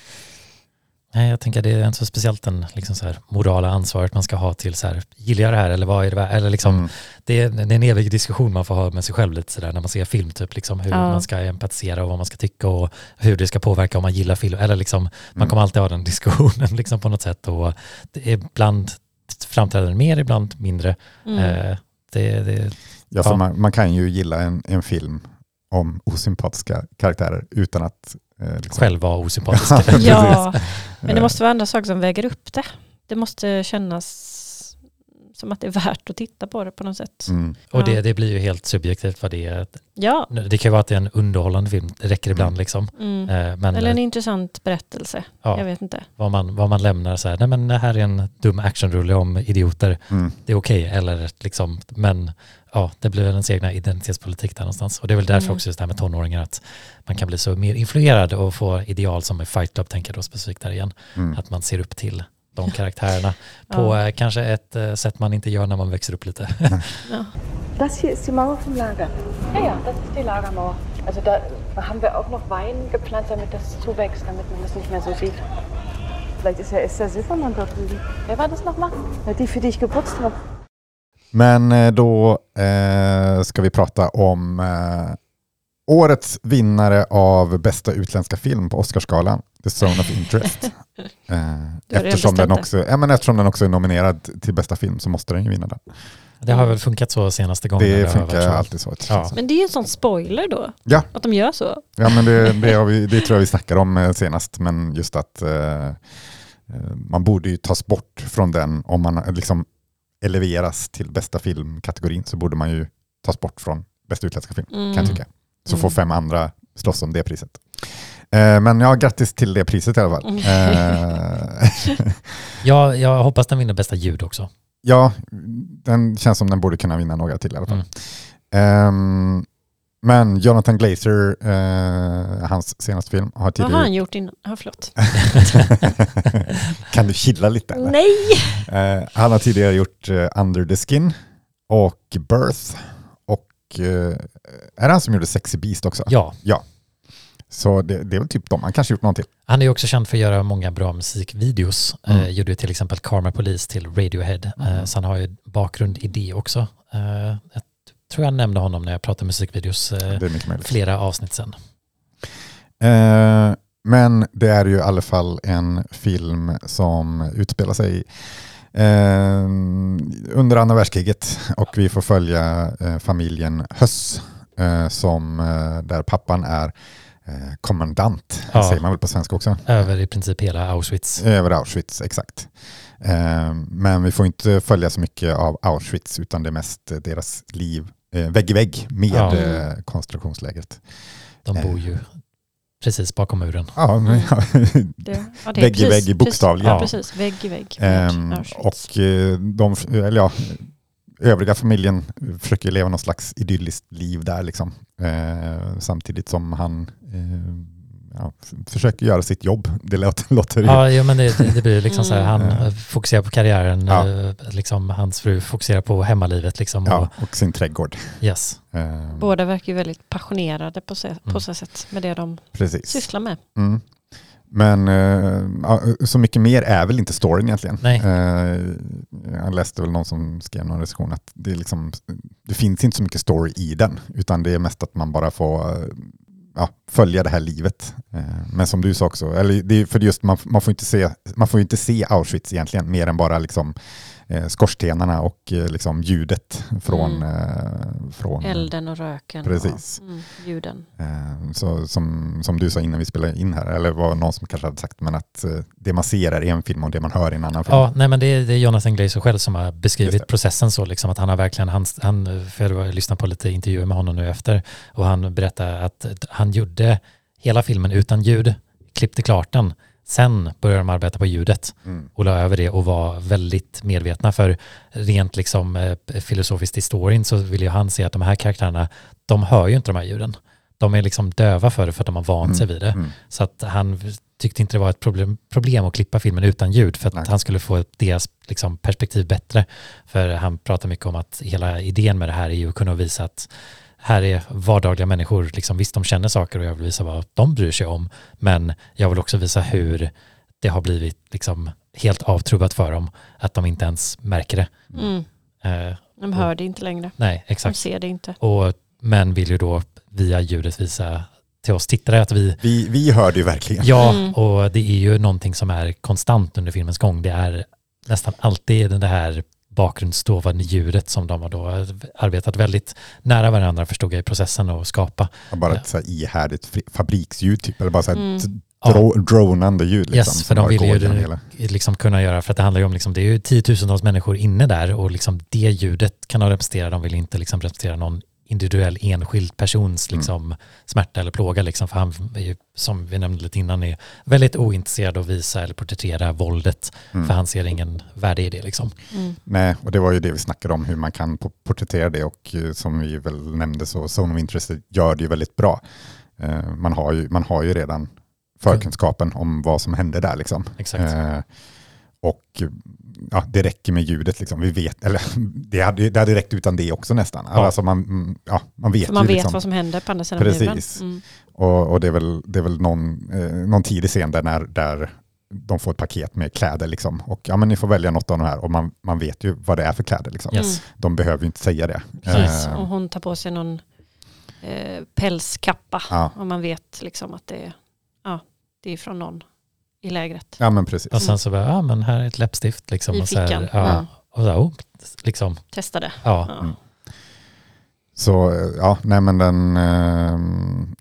Nej, jag tänker det är inte så speciellt den liksom så här, morala ansvaret man ska ha till så här, gillar jag det här eller vad är det? Eller liksom, Mm. det, är, det är en evig diskussion man får ha med sig själv lite sådär när man ser film, typ liksom hur Ja. man ska empatisera och vad man ska tycka och hur det ska påverka om man gillar film. Eller liksom, man Mm. kommer alltid ha den [LAUGHS] diskussionen liksom på något sätt och det är ibland framträder mer, ibland mindre. Mm. Eh, det, det, Ja, Ja. Man, man kan ju gilla en, en film om osympatiska karaktärer utan att eh, liksom, själv vara osympatisk. [LAUGHS] Ja, men det Eh, måste vara andra saker som väger upp det. Det måste kännas som att det är värt att titta på det på något sätt. Mm. och det, Ja. det blir ju helt subjektivt vad det är. Ja, Det kan ju vara att det är en underhållande film, det räcker ibland Mm. liksom. mm. Eh, Men eller en intressant berättelse. ja, Jag vet inte. vad, man, vad man lämnar så här, nej men det här är en dum actionrulle om idioter, Mm. det är okej, eller liksom, men ja, det blir väl ens egna identitetspolitik där någonstans. Och det är väl därför Mm. också just det här med tonåringar, att man kan bli så mer influerad och få ideal som i Fight Club, tänker jag då specifikt där igen, Mm. att man ser upp till de karaktärerna på Ja. eh, kanske ett eh, sätt man inte gör när man växer upp lite. [LAUGHS] Ja. Das hier ist die Mauer vom Lager. Ja, ja, das ist die Lagermauer. Also da haben wir auch noch Wein gepflanzt, damit das zuwächst, damit man das nicht mehr so sieht. Vielleicht ist ja Esther Silbermann dort drüben. Wer war das nochmal? Ja, die, für die ich geputzt habe. Men eh, då eh, ska vi prata om eh, årets vinnare av bästa utländska film på Oscarsgalan, The Zone of Interest. [LAUGHS] Eh, eftersom, den också, ja, men eftersom den också är nominerad till bästa film så måste den ju vinna den. Det har väl funkat så senaste gången. Det funkar så. alltid så. Ja. Men det är ju en sån spoiler då. Ja. Att de gör så. Ja, men det, det, har vi, det [LAUGHS] tror jag vi snackade om eh, senast, men just att eh, eh, man borde ju tas bort från den om man liksom eleveras till bästa filmkategorin så borde man ju tas bort från bästa utländska film, Mm. kan jag tycka. Så får Mm. fem andra slåss om det priset. Eh, men ja, grattis till det priset i alla fall. Mm. Eh, [LAUGHS] [LAUGHS] Ja, jag hoppas den vinner bästa ljud också. ja, den känns som den borde kunna vinna några till i alla fall. Mm. Ehm, men Jonathan Glazer, eh, hans senaste film, har Vad har tidigare... han gjort innan? Ja, förlåt. [LAUGHS] kan du chilla lite? Eller? Nej! Eh, han har tidigare gjort eh, Under the Skin och Birth. Och eh, är det han som gjorde Sexy Beast också? Ja, Så det, det är väl typ de. Han kanske gjort någon till. han är ju också känd för att göra många bra musikvideos. Mm. Eh, gjorde till exempel Karma Police till Radiohead. Eh, så han har ju bakgrund i det också. Eh, jag tror jag nämnde honom när jag pratade musikvideos eh, flera avsnitt. Eh, men det är ju i alla fall en film som utspelar sig eh, under andra världskriget och vi får följa eh, familjen Höss eh, som eh, där pappan är eh, kommandant, Ja. säger man väl på svenska också. Över i princip hela Auschwitz. Över Auschwitz, exakt. Eh, Men vi får inte följa så mycket av Auschwitz utan det är mest deras liv vägg i vägg med Ja. koncentrationslägret. De bor ju precis bakom muren. Ja, men, [LAUGHS] Det, ja, det Vägg i vägg i bokstavligen. Ja, precis. Vägg i vägg. Ehm, och eh, de, eller ja, övriga familjen försöker leva någon slags idylliskt liv där liksom. Eh, samtidigt som han eh, ja, försöker göra sitt jobb. Det låter, [LAUGHS] låter ju- Ja, men det, det blir liksom så här, han Mm. eh, fokuserar på karriären, Ja. eh, liksom, hans fru fokuserar på hemmalivet. Liksom, ja, och, och sin trädgård. yes. Eh, Båda verkar ju väldigt passionerade på, se, på Mm. så sätt med det de precis. sysslar med. Mm. Men ja, så mycket mer är väl inte storyn egentligen. Nej. Eh, jag läste väl någon som skrev någon recension att det, är liksom, det finns inte så mycket story i den, utan det är mest att man bara får ja, följa det här livet. Eh, men som du sa också, eller det är för just man, man får inte se man får inte se Auschwitz egentligen, mer än bara liksom eh, skorstenarna och eh, liksom ljudet från... Mm. Eh, från Elden och röken Precis. och mm, ljuden. Eh, Så som, som du sa innan vi spelade in här, eller var någon som kanske hade sagt, men att eh, det man ser är en film och det man hör är en annan film. Ja, nej men det är, det är Jonathan Glazer själv som har beskrivit processen så, liksom att han har verkligen, han, han, för jag har lyssnat på lite intervjuer med honom nu efter, och han berättar att han gjorde hela filmen utan ljud, klippte klart den, sen började de arbeta på ljudet Mm. och la över det och var väldigt medvetna för rent liksom eh, filosofiskt i storyn så vill ju han se att de här karaktärerna, de hör ju inte de här ljuden. De är liksom döva för det för att de har vant sig vid det. Mm. Så att han tyckte inte det var ett problem, problem att klippa filmen utan ljud för att Nej. han skulle få deras liksom, perspektiv bättre. För han pratar mycket om att hela idén med det här är ju att kunna visa att här är vardagliga människor, liksom, visst de känner saker och jag vill visa vad de bryr sig om, men jag vill också visa hur det har blivit liksom, helt avtrubbat för dem, att de inte ens märker det. Mm. Eh, De hör det inte längre. nej, De exakt. ser det inte. Och, men vill ju då via ljudet visa till oss tittare att vi Vi, vi hörde ju verkligen. Ja, Mm. och det är ju någonting som är konstant under filmens gång. Det är nästan alltid det här bakgrundsståvande ljudet som de har då arbetat väldigt nära varandra förstod jag i processen att skapa. Bara ett så här ihärdigt fabriksljud typ, eller bara så här Mm. dro- dronande ljud. Liksom, Yes, för de vill ju liksom kunna göra, för att det handlar ju om, liksom, det är ju tiotusentals människor inne där och liksom det ljudet kan de representera, de vill inte liksom representera någon individuell enskild persons Mm. liksom, smärta eller plåga, liksom, för han är ju, som vi nämnde lite innan, är väldigt ointresserad av att visa eller porträttera våldet, Mm. för han ser ingen värde i det. Liksom. Mm. Nej, och det var ju det vi snackade om, hur man kan po- porträttera det och eh, som vi väl nämnde så Zone of Interest gör det ju väldigt bra. Eh, Man har ju, man har ju redan förkunskapen om vad som hände där liksom. Exakt. Eh, och ja, det räcker med ljudet liksom. Vi vet, eller [LAUGHS] det hade, det hade räckt utan det också nästan. Ja. Alltså man, mm, ja, man vet För man ju vet liksom. vad som händer på andra sidan Precis. Mm. Och, och det är väl, det är väl någon, eh, någon tidig scen där, när, där de får ett paket med kläder liksom. Och ja, men ni får välja något av de här och man, man vet ju vad det är för kläder liksom. Yes. De behöver ju inte säga det. Precis. Eh, Och hon tar på sig någon eh, pälskappa. Ja. Och man vet liksom att det ja, det är från någon i lägret. ja men precis. Och sen så bara, ja men här är ett läppstift liksom. I och så här, fickan. ja, Mm. Och så, här, oh, liksom, Testa det. ja. Ja. Mm. Så eh, ja, nej men den eh,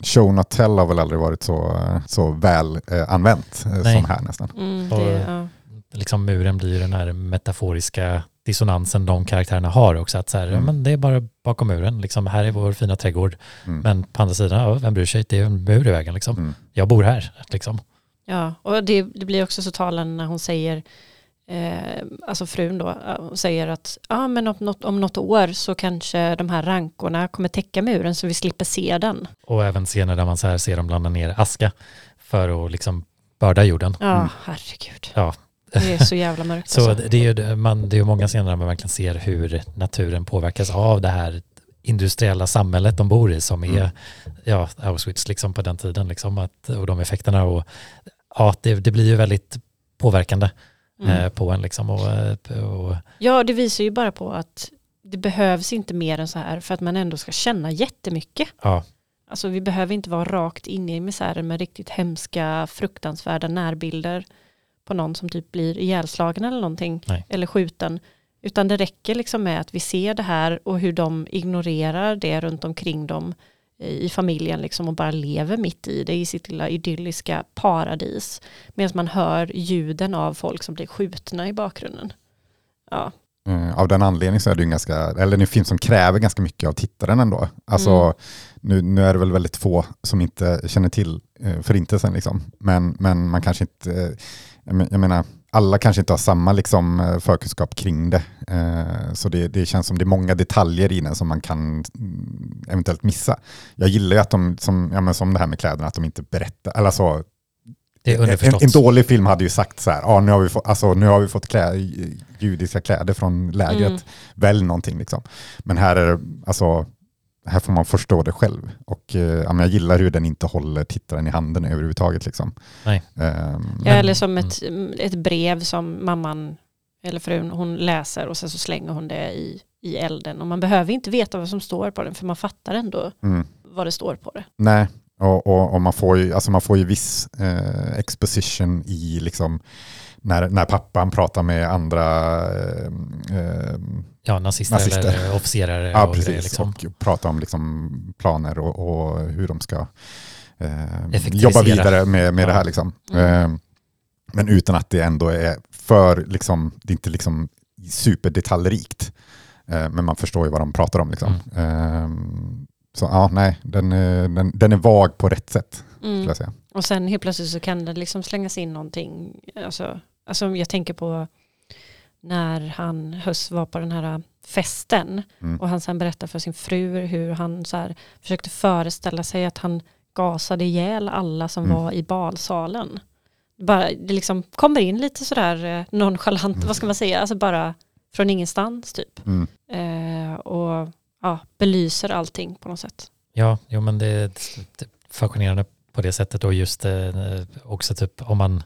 show not tell har väl aldrig varit så, eh, så väl eh, använt eh, Nej. som här nästan. Mm, Och- det, ja. liksom muren blir den här metaforiska dissonansen de karaktärerna har också. Att så här, Mm. ja, men det är bara bakom muren, liksom, här är vår fina trädgård. Mm. Men på andra sidan, ja, vem bryr sig? Det är en mur i vägen. Liksom. Mm. Jag bor här. Liksom. Ja. Och det, det blir också så talande när hon säger Eh, alltså frun då, hon säger att ah, men om, något, om något år så kanske de här rankorna kommer täcka muren så vi slipper se den. Och även scener där man så här ser dem blanda ner aska för att liksom börda jorden. Ja, Mm. herregud. Ja. Det är så jävla mörkt. [LAUGHS] Så alltså. det det är ju man, det är ju många scener där man verkligen ser hur naturen påverkas av det här industriella samhället de bor i som är Mm. ja, Auschwitz liksom på den tiden liksom, att, och de effekterna och ja, det, det blir ju väldigt påverkande Mm. eh, på en liksom och, eh, och Ja, det visar ju bara på att det behövs inte mer än så här för att man ändå ska känna jättemycket. ja, Alltså vi behöver inte vara rakt inne i misären med riktigt hemska, fruktansvärda närbilder på någon som typ blir ihjälslagen eller någonting. Nej. Eller skjuten. Utan det räcker liksom med att vi ser det här och hur de ignorerar det runt omkring dem i familjen liksom och bara lever mitt i det i sitt lilla idylliska paradis. Medan man hör ljuden av folk som blir skjutna i bakgrunden. Ja, Eh, Av den anledningen så är det ju en ganska, eller en film som kräver ganska mycket av tittaren ändå. Alltså, Mm. nu, nu är det väl väldigt få som inte känner till eh, förintelsen liksom. Men, men man kanske inte, eh, jag menar, alla kanske inte har samma liksom, eh, förkunskap kring det. Eh, så det, det känns som det är många detaljer i den som man kan mm, eventuellt missa. Jag gillar ju att de, som, ja, men som det här med kläderna, att de inte berättar, eller alltså, det är en, en dålig film hade ju sagt så här, ah, nu, har vi fått, alltså, nu har vi fått klä, judiska kläder från lägret, Mm. välj någonting liksom. Men här är det, alltså, här får man förstå det själv. Och eh, jag gillar hur den inte håller tittaren i handen överhuvudtaget. Liksom. Nej. Ehm, Ja, eller som ett, ett brev som mamman eller frun hon läser och sen så slänger hon det i, i elden. Och man behöver inte veta vad som står på den för man fattar ändå mm, vad det står på det. nej, Och, och, och man, får ju, alltså man får ju viss eh, exposition i liksom när, när pappan pratar med andra eh, eh, Ja, nazister, Nazister. eller officerare Ja, och precis. liksom. Och prata om liksom planer och, och hur de ska eh, jobba vidare med, med Ja. det här. Liksom. Mm. Eh, men utan att det ändå är för, liksom, det är inte liksom superdetaljrikt. Eh, men man förstår ju vad de pratar om. Liksom. Mm. Så ja, nej, den, den, den är vag på rätt sätt, Mm. jag säga. Och sen helt plötsligt så kan det liksom slängas in någonting. Alltså, alltså jag tänker på när han höst var på den här festen Mm. och han sen berättar för sin fru hur han så här försökte föreställa sig att han gasade ihjäl alla som Mm. var i balsalen. Bara, det liksom kommer in lite sådär eh, nonchalant, Mm. vad ska man säga, alltså bara från ingenstans typ. Mm. Eh, och ja, belyser allting på något sätt. Ja, jo, men det är typ fascinerande på det sättet och just eh, också typ om man,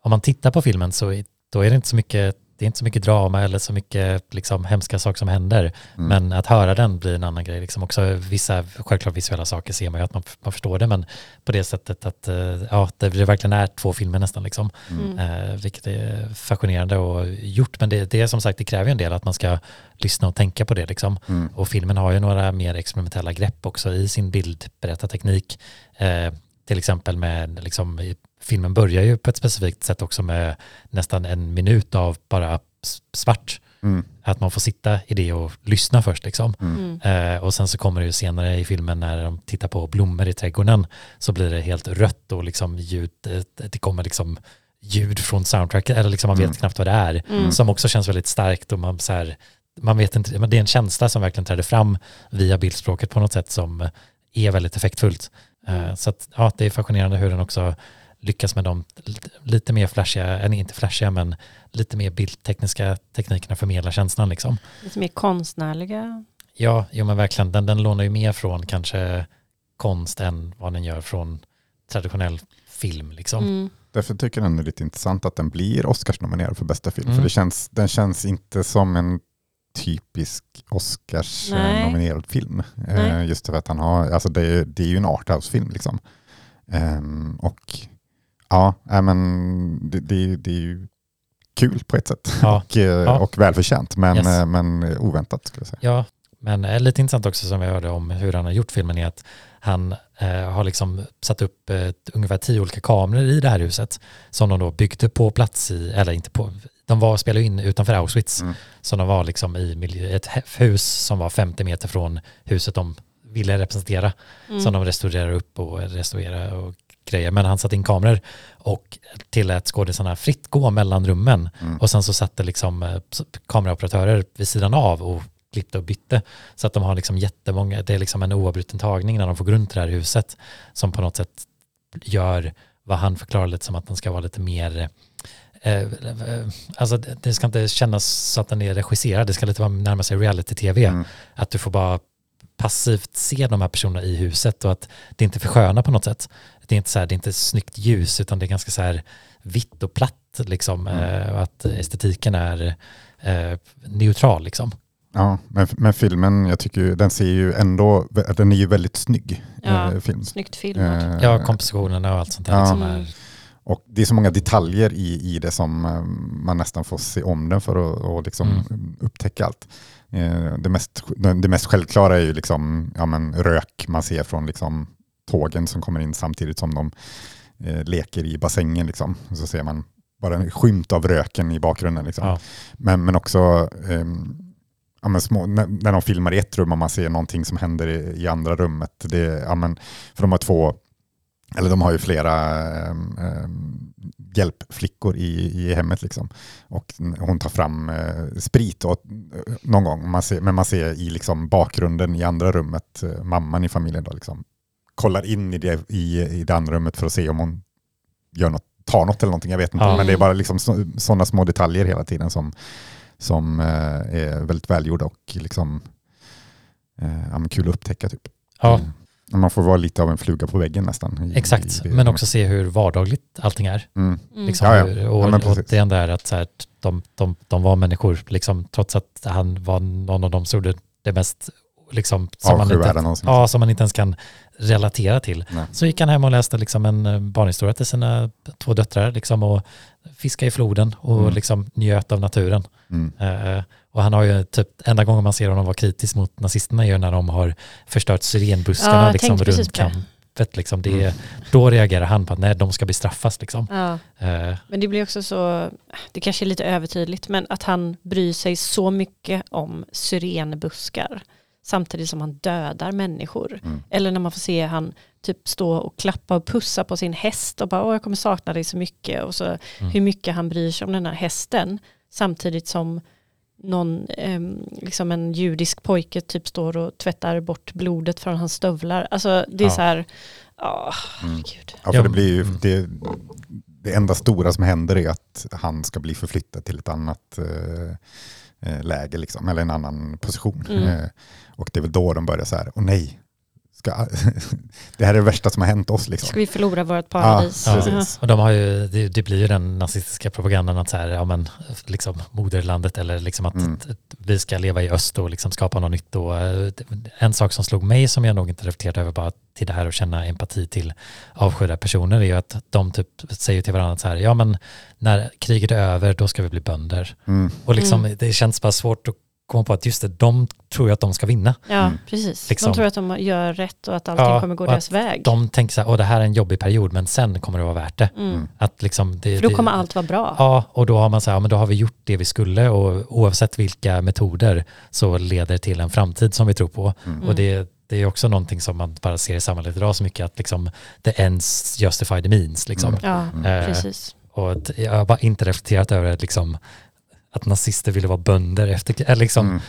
om man tittar på filmen så då är det inte så mycket det är inte så mycket drama eller så mycket liksom, hemska saker som händer. Mm. Men att höra den blir en annan grej. Liksom också vissa, självklart visuella saker ser man ju att man, man förstår det, men på det sättet att eh, ja, det, det verkligen är två filmer nästan. Liksom. Mm. Eh, vilket är fascinerande och gjort. Men det, det är som sagt, det kräver ju en del att man ska lyssna och tänka på det. Liksom. Mm. Och filmen har ju några mer experimentella grepp också i sin bildberättarteknik. Eh, till exempel med, liksom, filmen börjar ju på ett specifikt sätt också med nästan en minut av bara svart. Mm. Att man får sitta i det och lyssna först liksom. Mm. Eh, och sen så kommer det ju senare i filmen när de tittar på blommor i trädgården så blir det helt rött och liksom ljud, eh, det kommer liksom ljud från soundtracket, eller liksom man vet Mm. knappt vad det är, Mm. som också känns väldigt starkt och man så här, man vet inte, men det är en känsla som verkligen träder fram via bildspråket på något sätt som är väldigt effektfullt. Eh, så att, ja, det är fascinerande hur den också lyckas med de lite, mer flashiga, eller inte flashiga, men lite mer bildtekniska teknikerna förmedla känslan liksom. Lite mer konstnärliga. Ja, jo men verkligen. Den, den lånar ju mer från kanske konst än vad den gör från traditionell film. Liksom. Mm. Därför tycker jag den är lite intressant att den blir Oscars-nominerad för bästa film. Mm. För det känns, den känns inte som en typisk Oscars-nominerad film. Eh, Nej. just för att han har, alltså det, är- det är ju en arthouse-film liksom. Ehm, och ja, men det, det, det är ju kul på ett sätt. Ja. [LAUGHS] och, eh, och välförtjänt, men, Yes. eh, men oväntat skulle jag säga. Ja, men eh, lite intressant också som vi hörde om hur han har gjort filmen är att han eh, har liksom satt upp eh, ungefär tio olika kameror i det här huset som de då byggde på plats i, eller inte på, de var spelade in utanför Auschwitz. Mm. Så de var liksom i miljö, ett hus som var 50 meter från huset de ville representera. Mm. som de restaurerar upp och restaurerar och grejer. Men han satte in kameror och tillät skådisarna fritt gå mellan rummen. Mm. Och sen så satte liksom eh, kameraoperatörer vid sidan av och klippte och bytte. Så att de har liksom jättemånga, det är liksom en oavbruten tagning när de får gå runt det här huset som på något sätt gör vad han förklarar lite som att den ska vara lite mer eh, eh, alltså det ska inte kännas så att den är regisserad, det ska lite vara närma sig reality-tv. Mm. Att du får bara passivt se de här personerna i huset och att det inte är för sköna på något sätt. Det är inte så här, det är inte snyggt ljus utan det är ganska så här vitt och platt liksom. Mm. eh, att estetiken är eh, neutral liksom. Ja, men, men filmen, jag tycker ju, den ser ju ändå, den är ju väldigt snygg Ja. eh, film. Snyggt filmad. Eh, Ja, kompositionerna och allt sånt där Ja. liksom är, Och det är så många detaljer i, i det som eh, man nästan får se om den för att och liksom Mm. upptäcka allt. Eh, Det mest, det mest självklara är ju liksom, ja, men rök man ser från liksom tågen som kommer in samtidigt som de eh, leker i bassängen. Liksom. Så ser man bara en skymt av röken i bakgrunden. Liksom. Ja. Men, men också ehm, ja, men små, när, när de filmar i ett rum och man ser någonting som händer i, i andra rummet. Det, ja, men, för de har två, eller de har ju flera ehm, hjälpflickor i, i hemmet. Liksom. Och hon tar fram eh, sprit och, eh, någon gång, man ser, men man ser i liksom bakgrunden i andra rummet, eh, mamman i familjen då, liksom, kollar in i det, i, i det andra rummet för att se om hon gör något, tar något eller någonting, jag vet inte. Ja. Men det är bara liksom sådana små detaljer hela tiden som, som eh, är väldigt välgjorda och liksom, eh, ja, kul att upptäcka. Typ. ja, Mm. Man får vara lite av en fluga på väggen nästan. i- exakt. i Men också se hur vardagligt allting är. Mm. Mm. Liksom, Ja, ja. hur- Och, Ja, och det där att så här, de, de, de var människor, liksom, trots att han var någon av dem som gjorde det mest liksom, som man inte, ja, som man inte ens kan relatera till. Nej. Så gick han hem och läste liksom en eh, barnhistoria till sina två döttrar liksom, och fiskade i floden och Mm. liksom njöt av naturen. Mm. Eh, och han har ju typ, enda gången man ser honom vara kritisk mot nazisterna är ju när de har förstört Ja, syrenbuskarna jag liksom, runt kampet. Liksom. Det, är- Mm. Då reagerar han på att nej, de ska bestraffas. Liksom. Ja. Eh, Men det blir också så, det kanske är lite övertydligt, men att han bryr sig så mycket om syrenbuskar samtidigt som han dödar människor. Mm. Eller när man får se han typ stå och klappa och pussa på sin häst och bara åh jag kommer sakna dig så mycket och så Mm. hur mycket han bryr sig om den här hästen samtidigt som någon, ehm, liksom en judisk pojke typ står och tvättar bort blodet från hans stövlar. Alltså det är Ja. så här, ja, Mm. herregud. Ja, för det blir ju, mm. det, det enda stora som händer är att han ska bli förflyttad till ett annat eh, eh, läge, liksom, eller en annan position. Mm. Eh, och det är väl då de börjar så här, åh nej, ska, [LAUGHS] det här är det värsta som har hänt oss. Liksom. Ska vi förlora vårt paradis? Ja, Ja, och de har ju, det, det blir ju den nazistiska propagandan att så här, ja, men, liksom, moderlandet eller liksom att, Mm. att vi ska leva i öst och liksom skapa något nytt. Och, eh, en sak som slog mig som jag nog inte reflekterat över bara till det här och känna empati till avskydda personer är ju att de typ säger till varandra så här, ja men när kriget är över då ska vi bli bönder. Mm. Och liksom, Mm. det känns bara svårt att komma på att just det, de tror ju att de ska vinna. Ja, Mm. precis. Liksom. De tror att de gör rätt och att allting Ja, kommer gå deras väg. De tänker så här, åh det här är en jobbig period men sen kommer det vara värt det. Mm. Mm. Att liksom det, För då det- kommer allt vara bra. Ja, och då har man så här, ja, men då har vi gjort det vi skulle och oavsett vilka metoder så leder det till en framtid som vi tror på. Mm. Och det, det är också någonting som man bara ser i samhället idag så mycket att liksom the ends justify the means. Liksom. Mm. Ja, Mm. Eh, precis. Och jag har bara inte reflekterat över att, liksom, att nazister ville vara bönder efter eller liksom, Mm.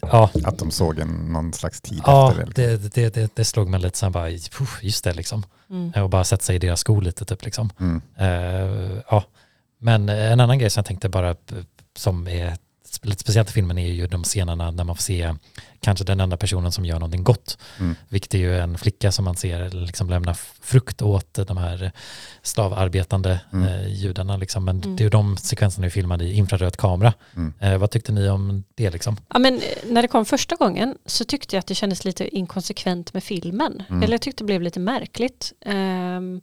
ja, Att de såg en, någon slags tid ja efter det. Liksom. det, det, det, det slog mig lite så här bara, "Puh, just det liksom. Mm. Och bara sätta sig i deras skor lite typ liksom. Mm. Eh, ja, men en annan grej som jag tänkte bara som är lite speciellt i filmen är ju de scenerna när man får se kanske den enda personen som gör någonting gott. Mm. Vilket är ju en flicka som man ser liksom lämna frukt åt de här slavarbetande Mm. eh, judarna. Liksom. Men Mm. det är ju de sekvenserna är filmade i infraröd kamera. Mm. Eh, vad tyckte ni om det liksom? Ja, men eh, när det kom första gången så tyckte jag att det kändes lite inkonsekvent med filmen. Mm. Eller jag tyckte det blev lite märkligt. Ehm,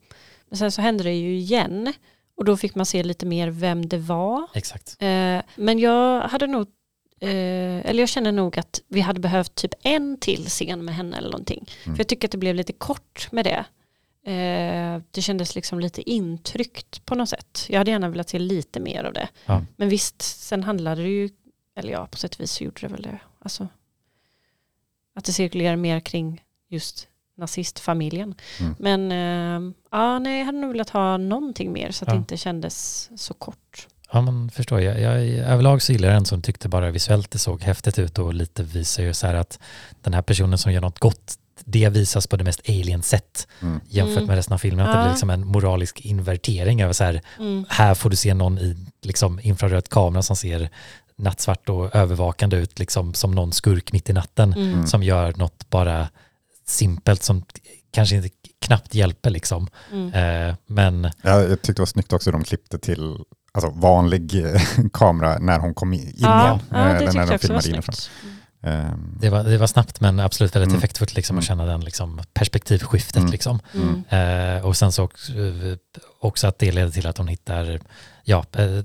men sen så hände det ju igen. Och då fick man se lite mer vem det var. Exakt. Eh, men jag hade nog, eh, eller jag känner nog att vi hade behövt typ en till scen med henne eller någonting. Mm. För jag tycker att det blev lite kort med det. Eh, det kändes liksom lite intryckt på något sätt. Jag hade gärna velat se lite mer av det. Ja. Men visst, sen handlade det ju, eller ja, på sätt och vis så gjorde det väl det. Alltså, att det cirkulerar mer kring just nazistfamiljen. Mm. Men eh, ja, nej, jag hade nog velat ha någonting mer så att Ja. det inte kändes så kort. Ja men förstår jag. jag överlag så gillar jag den som tyckte bara visuellt det såg häftigt ut och lite visar ju så här att den här personen som gör något gott det visas på det mest alien sätt Mm. jämfört Mm. med resten av filmen. Att det Ja. blir liksom en moralisk invertering över så här, Mm. här får du se någon i liksom infraröd kamera som ser nattsvart och övervakande ut liksom som någon skurk mitt i natten. Mm. som gör något bara simpelt som kanske inte knappt hjälper liksom. Mm. Eh, men Ja, jag tyckte det var snyggt också hur de klippte till alltså, vanlig eh, kamera när hon kom in Ja, igen. ja, eh, det eller tyckte när jag de också var filmade inifrån. Mm. Ehm, det var, det var snabbt men absolut väldigt Mm. effektfullt liksom, att Mm. känna den liksom, perspektivskiftet. Mm. Liksom. Mm. Eh, och sen så också, eh, också att det leder till att hon hittar, ja, eh,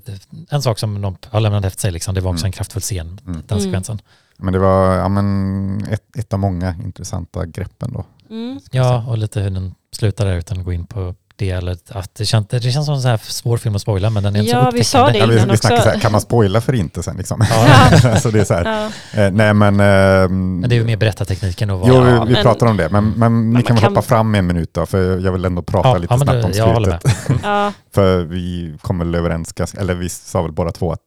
en sak som de har lämnat efter sig, liksom, det var också Mm. en kraftfull scen, Mm. den Mm. sekvensen. Men det var ja, men ett, ett av många intressanta greppen då. Mm. Ja, och lite hur den slutar där utan att gå in på det. Eller att det, känns, det känns som en så här svår film att spoila, men den är inte Ja, så vi sa det Ja, vi, innan vi också. så här, kan man spoila för inte sen liksom? Ja. [LAUGHS] så det är så här, Ja. eh, nej men... ehm, Men det är ju mer berättartekniken och vad... Jo, vi, vi men- pratar om det, men, men ni kan väl kan- hoppa fram en minut då, för jag vill ändå prata Ja, lite snabbt det- om jag håller slutet. [LAUGHS] Ja, För vi kom väl överens, eller vi sa väl båda två att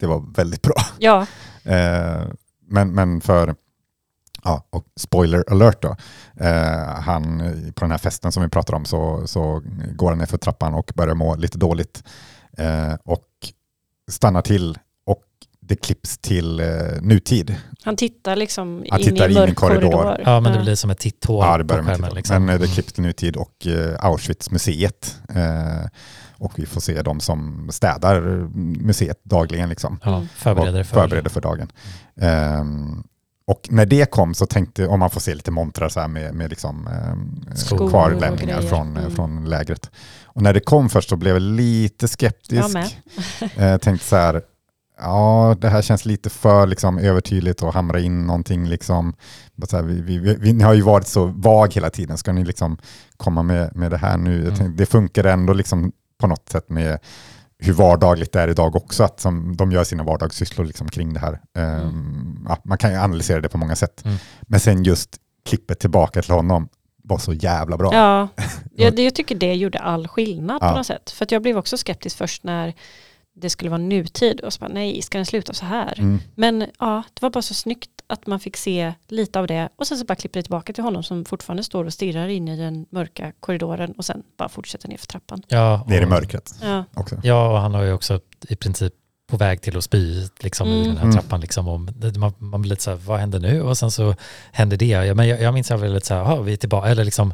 det var väldigt bra. ja. Eh, men, men för, ja, och spoiler alert då, eh, han på den här festen som vi pratar om så, så går han ner för trappan och börjar må lite dåligt eh, och stannar till det klipps till eh, nutid. Han tittar liksom Han in tittar i en mörk korridor. korridor. Ja, men det blir som ett titthål Ja, det på börjar med skärmen. Liksom. Men eh, det Mm. klipps till nutid och eh, Auschwitz-museet. Eh, och vi får se de som städar museet dagligen. Liksom. Ja, Mm. förbereder för... förbereder för dagen. Ehm, Och när det kom så tänkte, om man får se lite montrar så här med, med liksom, eh, kvarlämningar från, eh, Mm. från lägret. Och när det kom först så blev jag lite skeptisk. Jag eh, tänkte så här, ja det här känns lite för liksom, övertydligt och hamra in någonting. Liksom. Här, vi, vi, vi, vi, ni har ju varit så vag hela tiden, ska ni liksom komma med, med det här nu? Jag Mm. tänkte, det funkar ändå liksom på något sätt med hur vardagligt det är idag också, att som de gör sina vardagssysslor liksom kring det här. Ehm, ja, man kan ju analysera det på många sätt. Mm. Men sen just klippet tillbaka till honom var så jävla bra. Ja, [LAUGHS] jag, jag tycker det gjorde all skillnad Ja. på något sätt. För att jag blev också skeptisk först när det skulle vara nutid och så bara, nej, ska den sluta så här? Mm. Men ja, det var bara så snyggt att man fick se lite av det och sen så bara klipper det tillbaka till honom som fortfarande står och stirrar in i den mörka korridoren och sen bara fortsätter ner för trappan. Ja, Ner i och- mörkret Ja, också. Ja, och han har ju också i princip på väg till att spy liksom, i Mm. den här Mm. trappan. Liksom, om, det- man, man blir lite så här, vad händer nu? Och sen så händer det. Ja, men jag, jag minns att jag blev lite så här, "Jaha, vi är tillbaka. Eller liksom,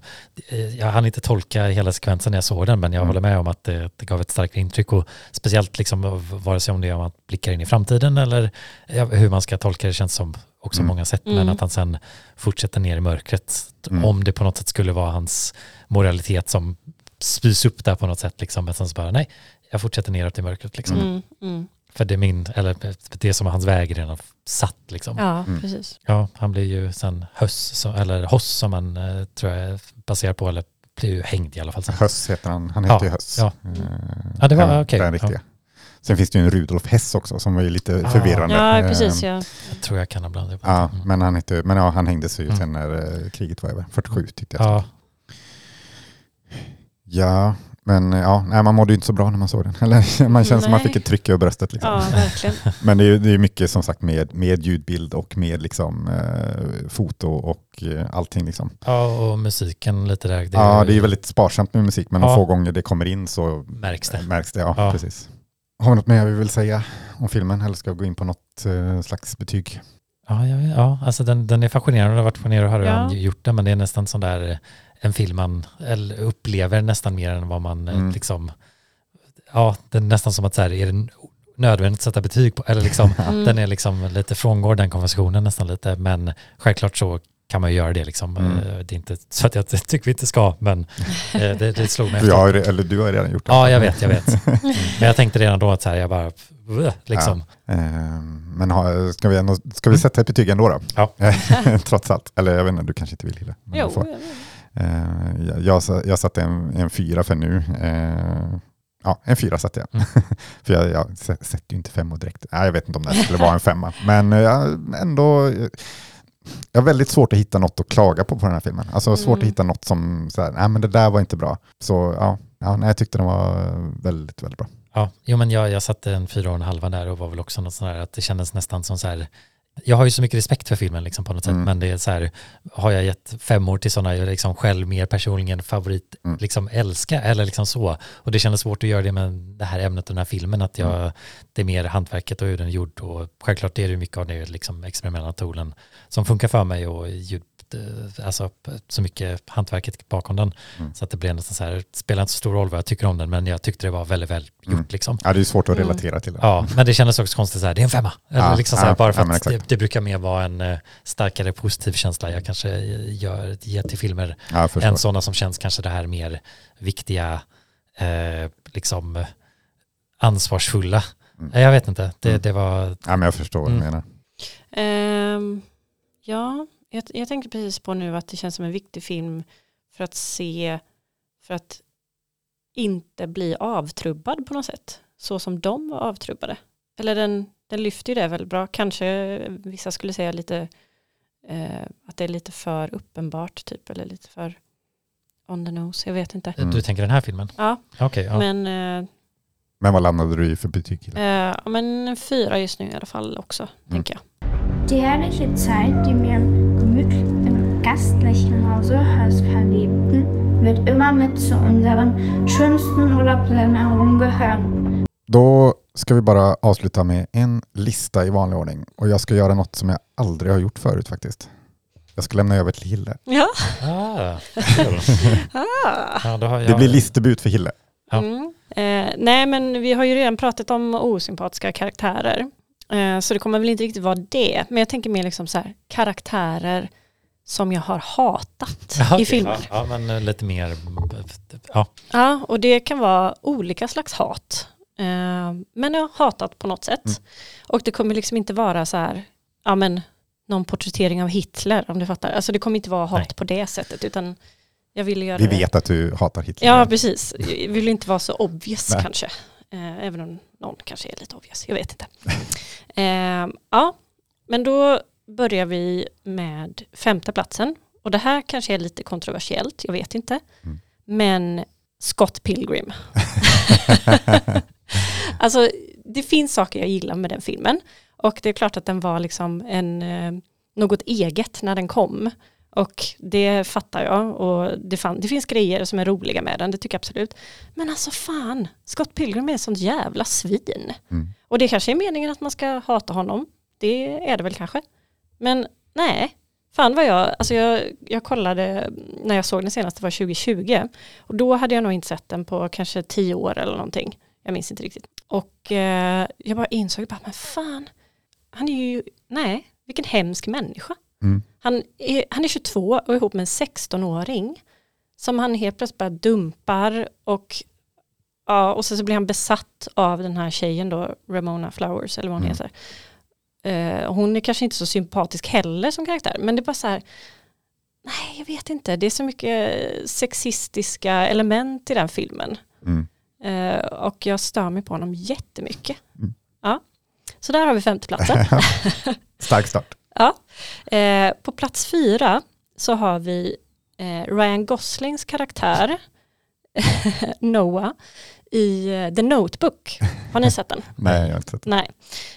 eh, jag hann inte tolka hela sekvensen när jag såg den, men jag Mm. håller med om att det, det gav ett starkt intryck. Och speciellt liksom, vare sig om det är om man blickar in i framtiden eller hur man ska tolka det känns som också Mm. många sätt. Men Mm. att han sen fortsätter ner i mörkret. Mm. Om det på något sätt skulle vara hans moralitet som spys upp där på något sätt. Liksom. Men sen så bara, nej, jag fortsätter neråt i mörkret. Liksom. mm, mm. För det är min, eller det som hans väg redan satt liksom. Ja, ja Mm. precis. han blir ju sen Höss, eller Hoss som man eh, tror jag är baserad på, eller blir ju hängd i alla fall. Sen. Höss heter han, han heter Ja, ju Höss. ja. Eh, Ja, det var- okej, Den ja. Sen finns det ju en Rudolf Hess också som var ju lite Ah. förvirrande. Ja, Eh, precis. Ja. Jag tror jag kan ha blandat ihop Ja. Mm. men han, heter, men ja, han hängdes ju Mm. sen när kriget var över. 47 tyckte jag. Ja, Ja, men ja, nej, man mådde ju inte så bra när man såg den. [LAUGHS] Eller, man känns som man Nej. fick ett tryck över bröstet. Liksom. ja, verkligen. [LAUGHS] Men det är ju det är mycket som sagt med, med ljudbild och med liksom, eh, foto och eh, allting. Liksom. ja, och musiken lite där. Det ja, det är ju väldigt sparsamt med musik, men de Ja. få gånger det kommer in så Märks det. Märks det ja, Ja. Precis. Har vi något mer vi vill säga om filmen eller ska vi gå in på något eh, slags betyg? Ja, vet, ja alltså den, den är fascinerande. Jag har varit fascinerad och har Ja. redan gjort den, men det är nästan sån där eh, en film man eller upplever nästan mer än vad man eh, Mm. liksom, ja, det är nästan som att så här, är det nödvändigt att sätta betyg på, eller liksom, [LAUGHS] Mm. den är liksom lite frångår den konventionen nästan lite, men självklart så kan man ju göra det liksom. Mm. Eh, Det är inte så att jag [LAUGHS] tycker vi inte ska, men eh, det, det slog mig Du efter. har, ju re- eller du har redan gjort det. Ja, jag vet, jag vet. [LAUGHS] Mm. Men jag tänkte redan då att så här, jag bara, liksom. Eh, men ha, ska, vi ändå, ska vi sätta ett betyg ändå då? Ja. Trots allt. Eller jag vet inte, du kanske inte vill Hille. men Jo, får. Eh, jag, jag, sa- jag satte en, en fyra för nu. Eh, ja, en fyra satte jag. Mm. [LAUGHS] för jag, jag sä- sätter ju inte femmor direkt. Nej, jag vet inte om det skulle vara en femma. [LAUGHS] Men eh, jag, ändå, jag har väldigt svårt att hitta något att klaga på på den här filmen. Alltså svårt Mm. att hitta något som, så här, nej men det där var inte bra. Så ja, ja nej, jag tyckte den var väldigt, väldigt bra. Ja, jo men jag, jag satte en fyra och en halva där och var väl också något sånt här att det kändes nästan som så här jag har ju så mycket respekt för filmen liksom på något sätt, Mm. men det är så här, har jag gett fem år till sådana jag liksom själv mer personligen favorit, Mm. liksom älska eller liksom så. Och det kändes svårt att göra det med det här ämnet och den här filmen, att jag, Mm. det är mer hantverket och hur den är gjord och självklart är det mycket av det liksom experimentella toolen som funkar för mig och ljud, alltså så mycket hantverket bakom den. Mm. Så att det blev nästan så här, det spelar inte så stor roll vad jag tycker om den, men jag tyckte det var väldigt väl gjort Mm. liksom. Ja, det är svårt att Mm. relatera till det. Ja, men det kändes också konstigt så här, det är en femma. Eller Ja, liksom så här, ja, bara för ja, att det, det brukar mer vara en eh, starkare positiv känsla jag kanske gör, ger till filmer än sådana som känns kanske det här mer viktiga, eh, liksom eh, ansvarsfulla. Mm. Eh, Jag vet inte, det, Mm. det var, Ja, men jag förstår vad du Mm. menar. Ehm, ja, jag, jag tänker precis på nu att det känns som en viktig film för att se, för att inte bli avtrubbad på något sätt. Så som de var avtrubbade. Eller den, den lyfter ju det väldigt bra. Kanske vissa skulle säga lite eh, att det är lite för uppenbart typ. Eller lite för on the nose. Jag vet inte. Mm. du tänker den här filmen? Ja, Okej, ja. men, eh, Men vad landade du i für betyg? eh, men en fyra just nu i alla fall också. Tänker jag. Die herrliche Zeit, die wir im gastlichen Hause Hörs verlebten, wird immer mit zu unseren schönsten Urlaubserinnerungen gehören. Då ska vi bara avsluta med en lista i vanlig ordning. Och jag ska göra något som jag aldrig har gjort förut faktiskt. Jag ska lämna över till Hille. Ja. Ah, kul. Ah. ja, jag, Det blir listdebut för Hille. Ja. Mm. Eh, nej men vi har ju redan pratat om osympatiska karaktärer. Eh, Så det kommer väl inte riktigt vara det. Men jag tänker mer liksom så här, karaktärer som jag har hatat [LAUGHS] Ja, i filmer. Ja, ja, men eh, lite mer, ja, Ja, och det kan vara olika slags hat. Eh, men jag har hatat på något sätt. Mm. Och det kommer liksom inte vara så här, ja men någon porträttering av Hitler om du fattar. Alltså det kommer inte vara hat Nej. på det sättet utan jag ville göra Vi det. vet att du hatar Hitler. Ja, precis. Jag vill inte vara så obvious kanske. Eh, även om någon kanske är lite obvious, jag vet inte. [LAUGHS] eh, ja, men då börjar vi med femte platsen. Och det här kanske är lite kontroversiellt, jag vet inte. Mm. Men Scott Pilgrim. [LAUGHS] alltså, det finns saker jag gillar med den filmen. Och det är klart att den var liksom en, eh, något eget när den kom. Och det fattar jag. Och det, fan, det finns grejer som är roliga med den, det tycker jag absolut. Men alltså fan, Scott Pilgrim är ett sånt jävla svin. Mm. Och det kanske är meningen att man ska hata honom. Det är det väl kanske. Men nej, fan vad jag, alltså jag, jag kollade när jag såg den senast, det var 2020. Och då hade jag nog inte sett den på kanske tio år eller någonting. Jag minns inte riktigt. Och eh, jag bara insåg, bara, men fan, han är ju, nej, vilken hemsk människa. Mm. Han är, han är 22 och är ihop med en 16-åring som han helt plötsligt bara dumpar och ja, och sen så blir han besatt av den här tjejen då, Ramona Flowers eller vad hon Mm. heter. Eh, hon är kanske inte så sympatisk heller som karaktär, men det är bara så här, nej jag vet inte, det är så mycket sexistiska element i den filmen. Mm. Eh, och jag stör mig på honom jättemycket. Mm. Ja. Så där har vi femteplatsen. [LAUGHS] Stark start. Ja. Eh, på plats fyra så har vi eh, Ryan Goslings karaktär [LAUGHS] Noah i eh, The Notebook. Har ni sett den? [LAUGHS] Nej, jag har inte sett det. Nej.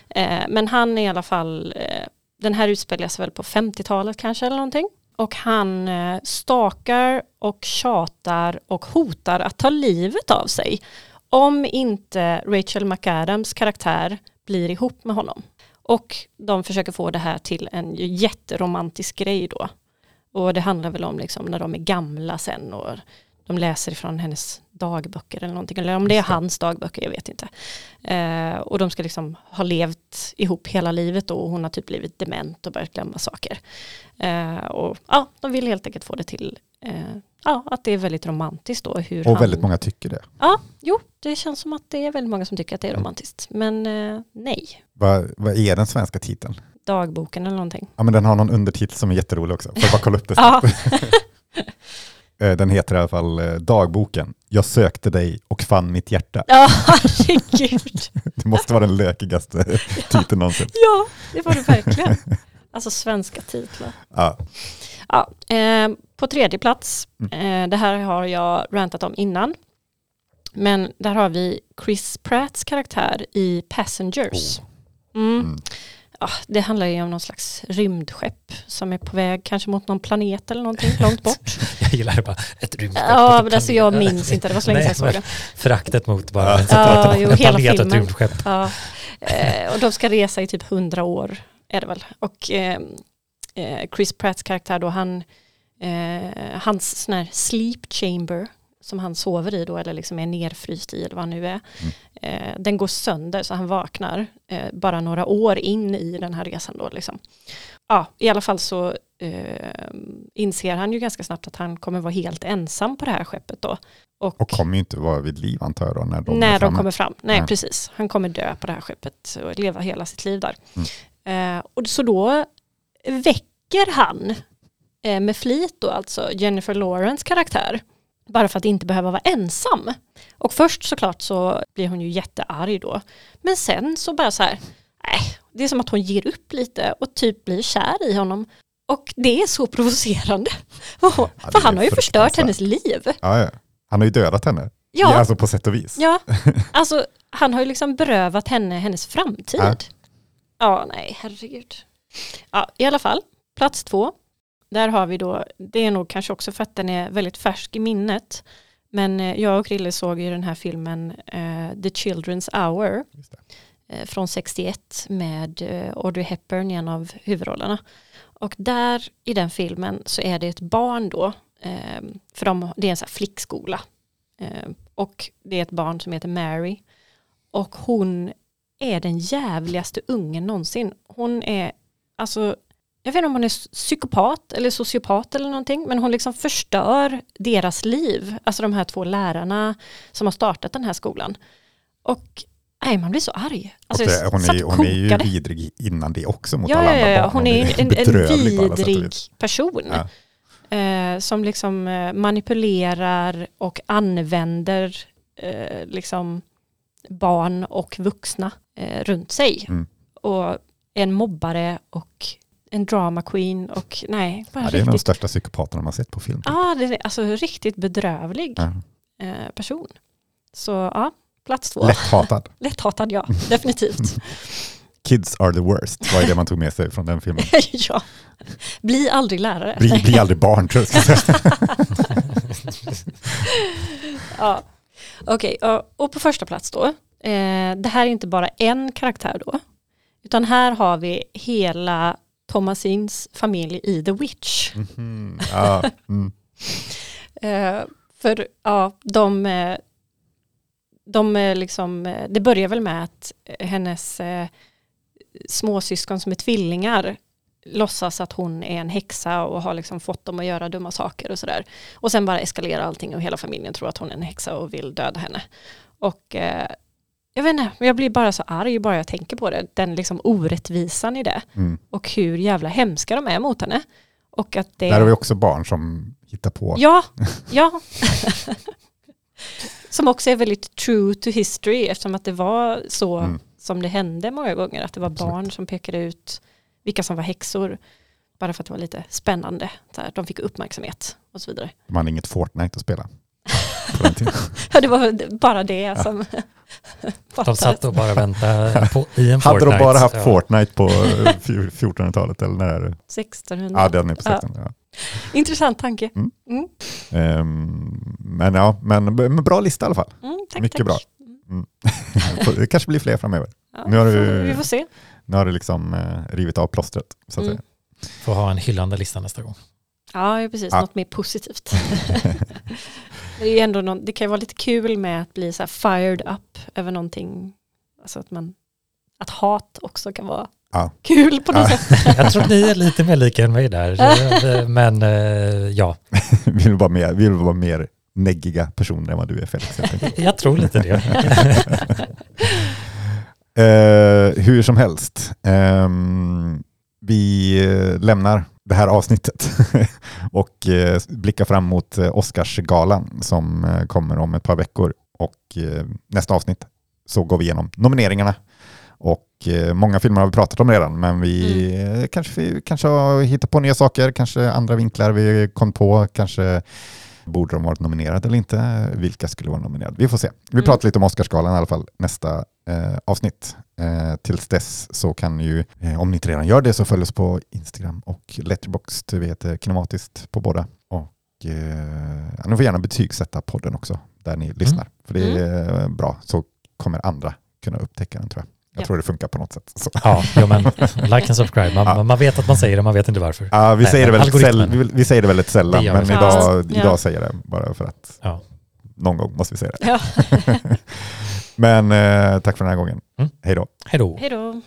Eh, men han är i alla fall, eh, den här utspelar sig väl på 50-talet kanske eller någonting. Och han eh, stakar och tjatar och hotar att ta livet av sig om inte Rachel McAdams karaktär blir ihop med honom. Och de försöker få det här till en jätteromantisk grej då. Och det handlar väl om liksom när de är gamla sen och de läser ifrån hennes dagböcker eller någonting. Eller om det är hans dagböcker, jag vet inte. Eh, och de ska liksom ha levt ihop hela livet då, och hon har typ blivit dement och börjat glömma saker. Eh, och ja, de vill helt enkelt få det till eh, ja, att det är väldigt romantiskt då. Hur Och han, väldigt många tycker det. Ja, jo, det känns som att det är väldigt många som tycker att det är Mm. romantiskt. Men eh, nej, Vad, vad är den svenska titeln? dagboken eller någonting. Ja, men den har någon undertitel som är jätterolig också. Får jag bara kolla upp det [LAUGHS] Eh, Den heter i alla fall eh, Dagboken. Jag sökte dig och fann mitt hjärta. ja [LAUGHS] herregud. [LAUGHS] Det måste vara den lökigaste titeln någonsin. Ja, det var det verkligen. Alltså svenska titlar. Ja, Ja, eh, på tredje plats, Mm. eh, det här har jag rantat om innan. Men där har vi Chris Pratts karaktär i Passengers. Mm. Mm. Ja, det handlar ju om någon slags rymdskepp som är på väg kanske mot någon planet eller någonting långt bort. [LAUGHS] jag gillar det bara. Ett rymdskepp. Ja, men alltså jag minns inte, det var så länge sedan jag såg det. Föraktet mot bara Ja. en, Ja, en jo, hela planet och ett rymdskepp. Ja, eh, och de ska resa i typ hundra år är det väl. Och eh, eh, Chris Pratts karaktär då, han, eh, hans sån här sleep chamber som han sover i då eller liksom är nerfryst i eller vad han nu är. Eh, den går sönder så han vaknar eh, bara några år in i den här resan då liksom. Ja, i alla fall så eh, inser han ju ganska snabbt att han kommer vara helt ensam på det här skeppet då. och kommer ju inte vara vid liv antar jag då när de är när de kommer fram. Nej, Nej. precis. Han kommer dö på det här skeppet och leva hela sitt liv där. Eh, och så då väcker han eh, med flit då alltså Jennifer Lawrence karaktär. Bara för att inte behöva vara ensam. Och först såklart så blir hon ju jättearg då. Men sen så bara så här, nej, det är som att hon ger upp lite och typ blir kär i honom. Och det är så provocerande. [LAUGHS] det för han har ju förstört hennes liv. Ja, ja. Han har ju dödat henne. Ja. Alltså på sätt och vis. Ja, [LAUGHS] alltså han har ju liksom berövat henne hennes framtid. Ja. Nej, herregud. Ja, i alla fall, plats två. Där har vi då, det är nog kanske också för att den är väldigt färsk i minnet. Men eh, jag och Krille såg ju den här filmen eh, The Children's Hour eh, från 61 med eh, Audrey Hepburn i en av huvudrollerna. Och där i den filmen så är det ett barn då, eh, för de, det är en sån här flickskola. Eh, och det är ett barn som heter Mary. Och hon är den jävligaste ungen någonsin. Hon är, alltså, jag vet inte om hon är psykopat eller sociopat eller någonting, men hon liksom förstör deras liv. Alltså de här två lärarna som har startat den här skolan. Och nej, man blir så arg. Alltså, det, hon, är, hon är ju vidrig innan det också mot Ja, alla andra ja, barn. hon är ju en, en vidrig person. Ja. Eh, som liksom eh, manipulerar och använder eh, liksom barn och vuxna eh, runt sig. Mm. Och en mobbare och en drama queen och nej, bara Ja, det är en av de största psykopaterna man sett på film. ja, det är alltså riktigt bedrövlig Ja. eh, person. Så ja, plats två. Lätthatad. [LAUGHS] Lätthatad ja, definitivt. [LAUGHS] Kids are the worst, var det man tog med sig från den filmen. [LAUGHS] ja. Bli aldrig lärare. Bli, bli aldrig barn, tror jag. ja. Okej, och- och på första plats då. Eh, det här är inte bara en karaktär då. Utan här har vi hela Thomasins familj i The Witch. Mhm, mm. [LAUGHS] Eh, för ja, de, eh, de eh, liksom, det börjar väl med att hennes småsyskon som är tvillingar låtsas att hon är en häxa och har liksom fått dem att göra dumma saker och sådär. Och sen bara eskalerar allting och hela familjen tror att hon är en häxa och vill döda henne. Och eh, jag vet inte, jag blir bara så arg bara jag tänker på det. Den liksom orättvisan i det. Mm. Och hur jävla hemska de är mot henne. Och att det... Där har vi också barn som hittar på. Ja, [LAUGHS] ja. [LAUGHS] som också är väldigt true to history eftersom att det var så Mm. som det hände många gånger. Att det var Absolut. barn som pekade ut vilka som var häxor. Bara för att det var lite spännande. Så här, de fick uppmärksamhet och så vidare. De hade inget Fortnite att spela. [LAUGHS] Ja, det var bara det som... [LAUGHS] De satt och bara väntade på, i en Hade de Fortnite. bara haft Ja. Fortnite på eh, fj- 1400-talet eller när är det? 1600. Ja, den är på Ja. 1600. Ja. Intressant tanke. Mm. Mm. Ehm, men ja, men, men bra lista i alla fall. Mm, tack, Mycket tack. bra. [LAUGHS] Det kanske blir fler framöver. Ja, Nu har du- Vi får se. Nu har det liksom eh, rivit av plåstret. Så att Mm. säga. Får ha en hyllande lista nästa gång. Ja, precis. Ja. Något mer positivt. [LAUGHS] det, är ändå någon, det kan ju vara lite kul med att bli så här fired up över någonting. Alltså att, man, att hat också kan vara Ja. kul på något Ja. sätt. [LAUGHS] Jag tror ni är lite mer lika än mig där. [LAUGHS] Men eh, ja, vi vill vara mer, vi vill vara mer neggiga personer än vad du är Felix. jag tror lite det. Eh, hur som helst, ehm, vi eh, lämnar det här avsnittet [LAUGHS] och eh, blickar fram mot eh, Oscarsgalan som eh, kommer om ett par veckor. Och nästa avsnitt så går vi igenom nomineringarna. Och många filmer har vi pratat om redan, men vi eh, kanske, vi kanske har hittat på nya saker, kanske andra vinklar vi kom på, kanske borde de varit nominerade eller inte? Vilka skulle vara nominerade? Vi får se. Vi Mm. pratar lite om Oscarsgalan i alla fall nästa eh, avsnitt. Eh, tills dess så kan ni ju, eh, om ni inte redan gör det, så följ oss på Instagram och Letterboxd. Vi heter Kinematiskt på båda. Och eh, ni får gärna betygsätta podden också, där ni lyssnar. För det är eh, bra, så kommer andra kunna upptäcka den tror jag. Jag Ja. tror det funkar på något sätt. Så. Ja, jo, men [LAUGHS] like and subscribe. Man, Ja. man vet att man säger det, man vet inte varför. Ja, vi, Nej, säger det väldigt säll- vi, vi säger det väldigt sällan, Det men vi idag. Ja. idag säger jag det bara för att Ja. någon gång måste vi säga det. Ja. [LAUGHS] Men eh, tack för den här gången. Mm. Hej då. Hej då. Hej då.